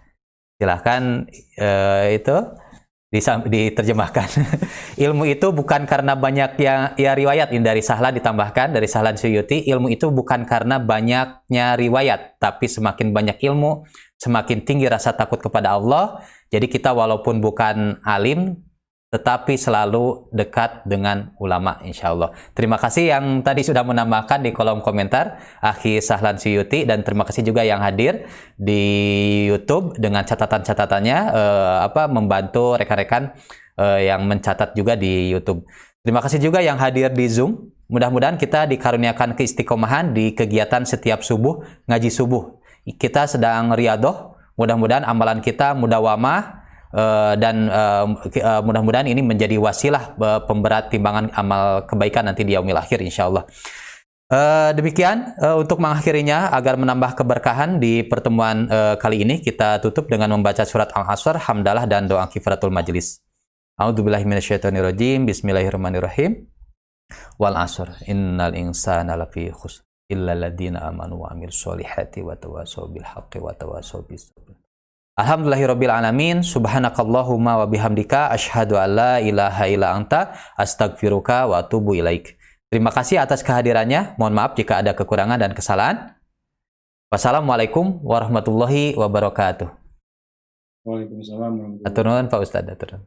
Silahkan uh, itu diterjemahkan. ilmu itu bukan karena banyak yang ya riwayat ini dari Sahlan ditambahkan dari Sahlan Suyuti, ilmu itu bukan karena banyaknya riwayat, tapi semakin banyak ilmu, semakin tinggi rasa takut kepada Allah. Jadi kita walaupun bukan alim, tetapi selalu dekat dengan ulama insya Allah. Terima kasih yang tadi sudah menambahkan di kolom komentar Akhi Sahlan Suyuti dan terima kasih juga yang hadir di YouTube dengan catatan-catatannya eh, apa membantu rekan-rekan eh, yang mencatat juga di YouTube. Terima kasih juga yang hadir di Zoom. Mudah-mudahan kita dikaruniakan keistiqomahan di kegiatan setiap subuh ngaji subuh. Kita sedang riadoh. Mudah-mudahan amalan kita mudawamah Uh, dan uh, mudah-mudahan ini menjadi wasilah uh, pemberat timbangan amal kebaikan nanti di yaumil akhir insyaallah. Uh, demikian uh, untuk mengakhirinya agar menambah keberkahan di pertemuan uh, kali ini kita tutup dengan membaca surat Al-Asr, hamdalah dan doa kifaratul majlis. A'udzubillahi minasyaitonirrajim. Bismillahirrahmanirrahim. Wal asr innal insana lafi khusr illa alladziina amanu wa solihati wa tawassaw bil haqqi wa. Alhamdulillahirabbil alamin subhanakallahumma wa bihamdika asyhadu an la ilaha illa anta astaghfiruka wa atubu ilaik. Terima kasih atas kehadirannya. Mohon maaf jika ada kekurangan dan kesalahan. Wassalamualaikum warahmatullahi wabarakatuh. Waalaikumsalam warahmatullahi wabarakatuh. Pak Ustadz. Aturun.